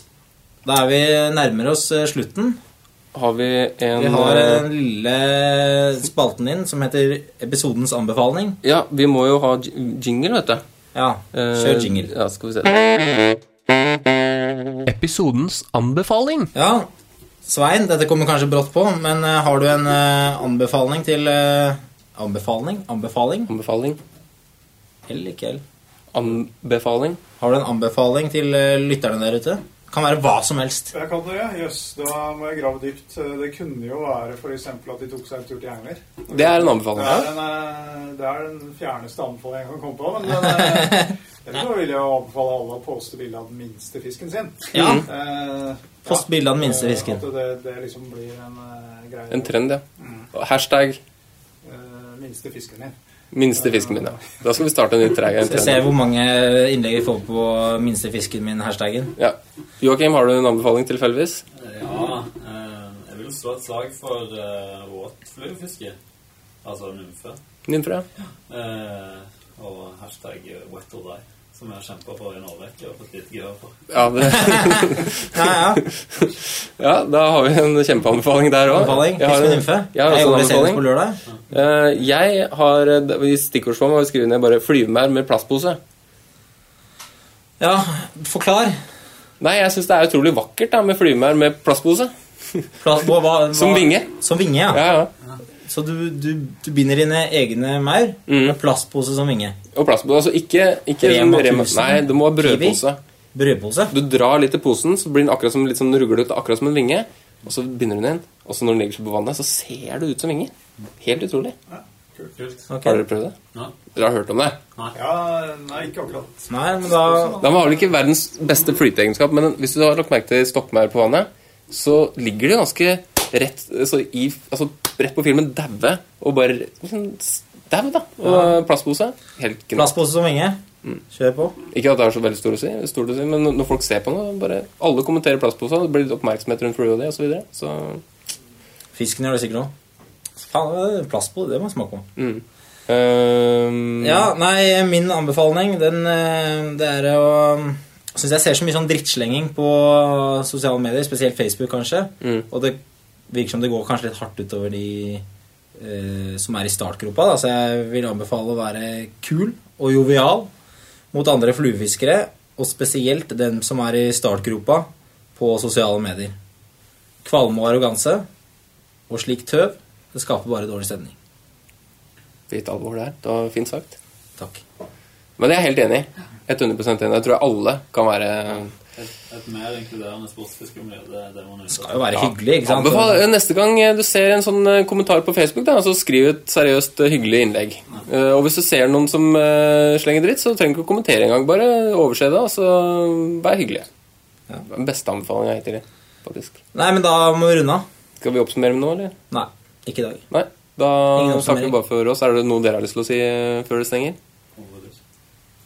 Da er vi nærmere oss eh, slutten. Har vi en Vi har en lille spalten din som heter Episodens anbefaling. Ja, vi må jo ha jingle, vet du. Ja, Eh, kjør jingle. Ja, skal vi se. Episodens anbefaling. Ja, Svein, dette kommer kanskje brått på, men eh, har du en uh, anbefaling til Anbefaling? Anbefaling? Anbefaling. L, ikke L. Anbefaling. Har du en anbefaling til lytterne der ute? Kan være hva som helst. Jeg kan det, ja. Jøss, da må jeg grave dypt. Det kunne jo være f.eks. at de tok seg en tur til Engler. Det er en anbefaling. Det er, den, eh, det er den fjerneste anbefalingen jeg kan komme på. Men den, eh, ellers så vil jeg anbefale alle å poste bilde av den minste fisken sin. Ja. Eh, Post bilde av den minste eh, fisken. At det, det liksom blir en uh, greie. En trend, ja. Mm. Hashtag uh, minste fisken din. Minste fisken min. Ja. Da skal vi starte en ny treg. Skal se hvor mange innlegg vi får på minste fisken min, hashtaggen. Ja. Joakim, har du en anbefaling tilfeldigvis? Ja, eh, jeg vil slå et slag for uh, våtfluefiske. Altså nymfe. Nymfe, ja. Eh, og hashtag wet or die, som jeg har kjempa for i en årrekke og fått litt gehør for. Ja, det, [laughs] Ja, ja. [laughs] ja, da har vi en kjempeanbefaling der òg. Jeg har en. Jeg har også en på anbefaling. lørdag. Eh, Jeg har eh, I stikkordsform har vi skrevet ned bare 'flyvemær med plastpose'. Ja, forklar. Nei, jeg syns det er utrolig vakkert da med flyvemær med plastpose. Pla- hva, hva, [laughs] Som vinge. Som vinge, ja. Ja, ja. Så du, du, du binder dine egne maur Mm. med plastpose som vinge. Og plastpose. Altså ikke, ikke Rema sånn Rema 1000, Nei, det må være brødpose. Brødpose. Du drar litt i posen, så blir den akkurat som litt sånn ruglete, akkurat som en vinge. Og så binder du den inn, og så når den ligger seg på vannet, så ser det ut som vinger. Helt utrolig. Kult. kult Har dere prøvd det? Ja. Dere har hørt om det? Ja, nei, ikke akkurat. Nei, men da De har vel ikke verdens beste flyteegenskap, men hvis du har lagt merke til stokkmaur på vannet, så ligger de ganske rett, så i, altså, rett på filmen daue og bare liksom, dau, da. Og plastpose. Helt genialt. Plastpose som vinge. Kjør på. Ikke at det er så veldig stor å si, stort å si men når folk ser på noe, bare alle kommenterer plastpose, det blir litt oppmerksomhet rundt fluo og så videre. Så Fisken gjør det sikkert òg. Faen, det plast på det. Må jeg smake på. mm. Um... Ja, nei, min anbefaling, den eh, Det er å Syns jeg ser så mye sånn drittslenging på sosiale medier, spesielt Facebook, kanskje. Mm. Og det virker som det går kanskje litt hardt utover de som er i startgropa. Da. Så jeg vil anbefale å være kul og jovial mot andre fluefiskere, og spesielt dem som er i startgropa på sosiale medier. Kvalme og arroganse og slik tøv, det skaper bare dårlig stemning. Litt alvor der. Det var fint sagt. Takk. Men jeg er helt enig. 100% enig. Jeg tror alle kan være Et, et mer inkluderende sportsfiskemiljø, det, det må Det skal jo være hyggelig, ikke sant? Anbefal, neste gang du ser en sånn eh, kommentar på Facebook, da, så skriv et seriøst eh, hyggelig innlegg. Uh, og hvis du ser noen som uh, slenger dritt, så trenger du ikke å kommentere engang. Bare overse det, og så vær hyggelig. Ja. Den beste anbefalinga hittil, faktisk. Nei, men da må vi runde av. Skal vi oppsummere med noe, eller? Nei, ikke i dag. Nei. Da takker vi bare for oss. Er det noe dere har lyst til å si eh, før det stenger?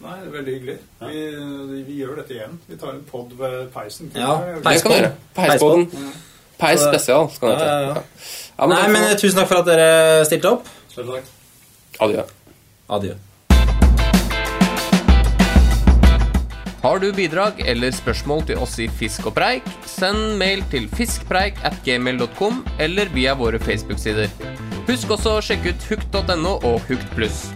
Nei, det er veldig hyggelig. Vi, vi gjør dette igjen. Vi tar en pod ved peisen. Ja, peis kan gjøre. Peispodden. Peis spesial skal den Ja, ja, hete. ja. Ja, Nei, men tusen takk for at dere stilte opp. Selv takk. Adjø. Adjø. Har du bidrag eller spørsmål til oss i Fisk og preik, send mail til fiskpreik at gmail.com eller via våre Facebook-sider. Husk også å sjekke ut hukt.no og Hukt pluss.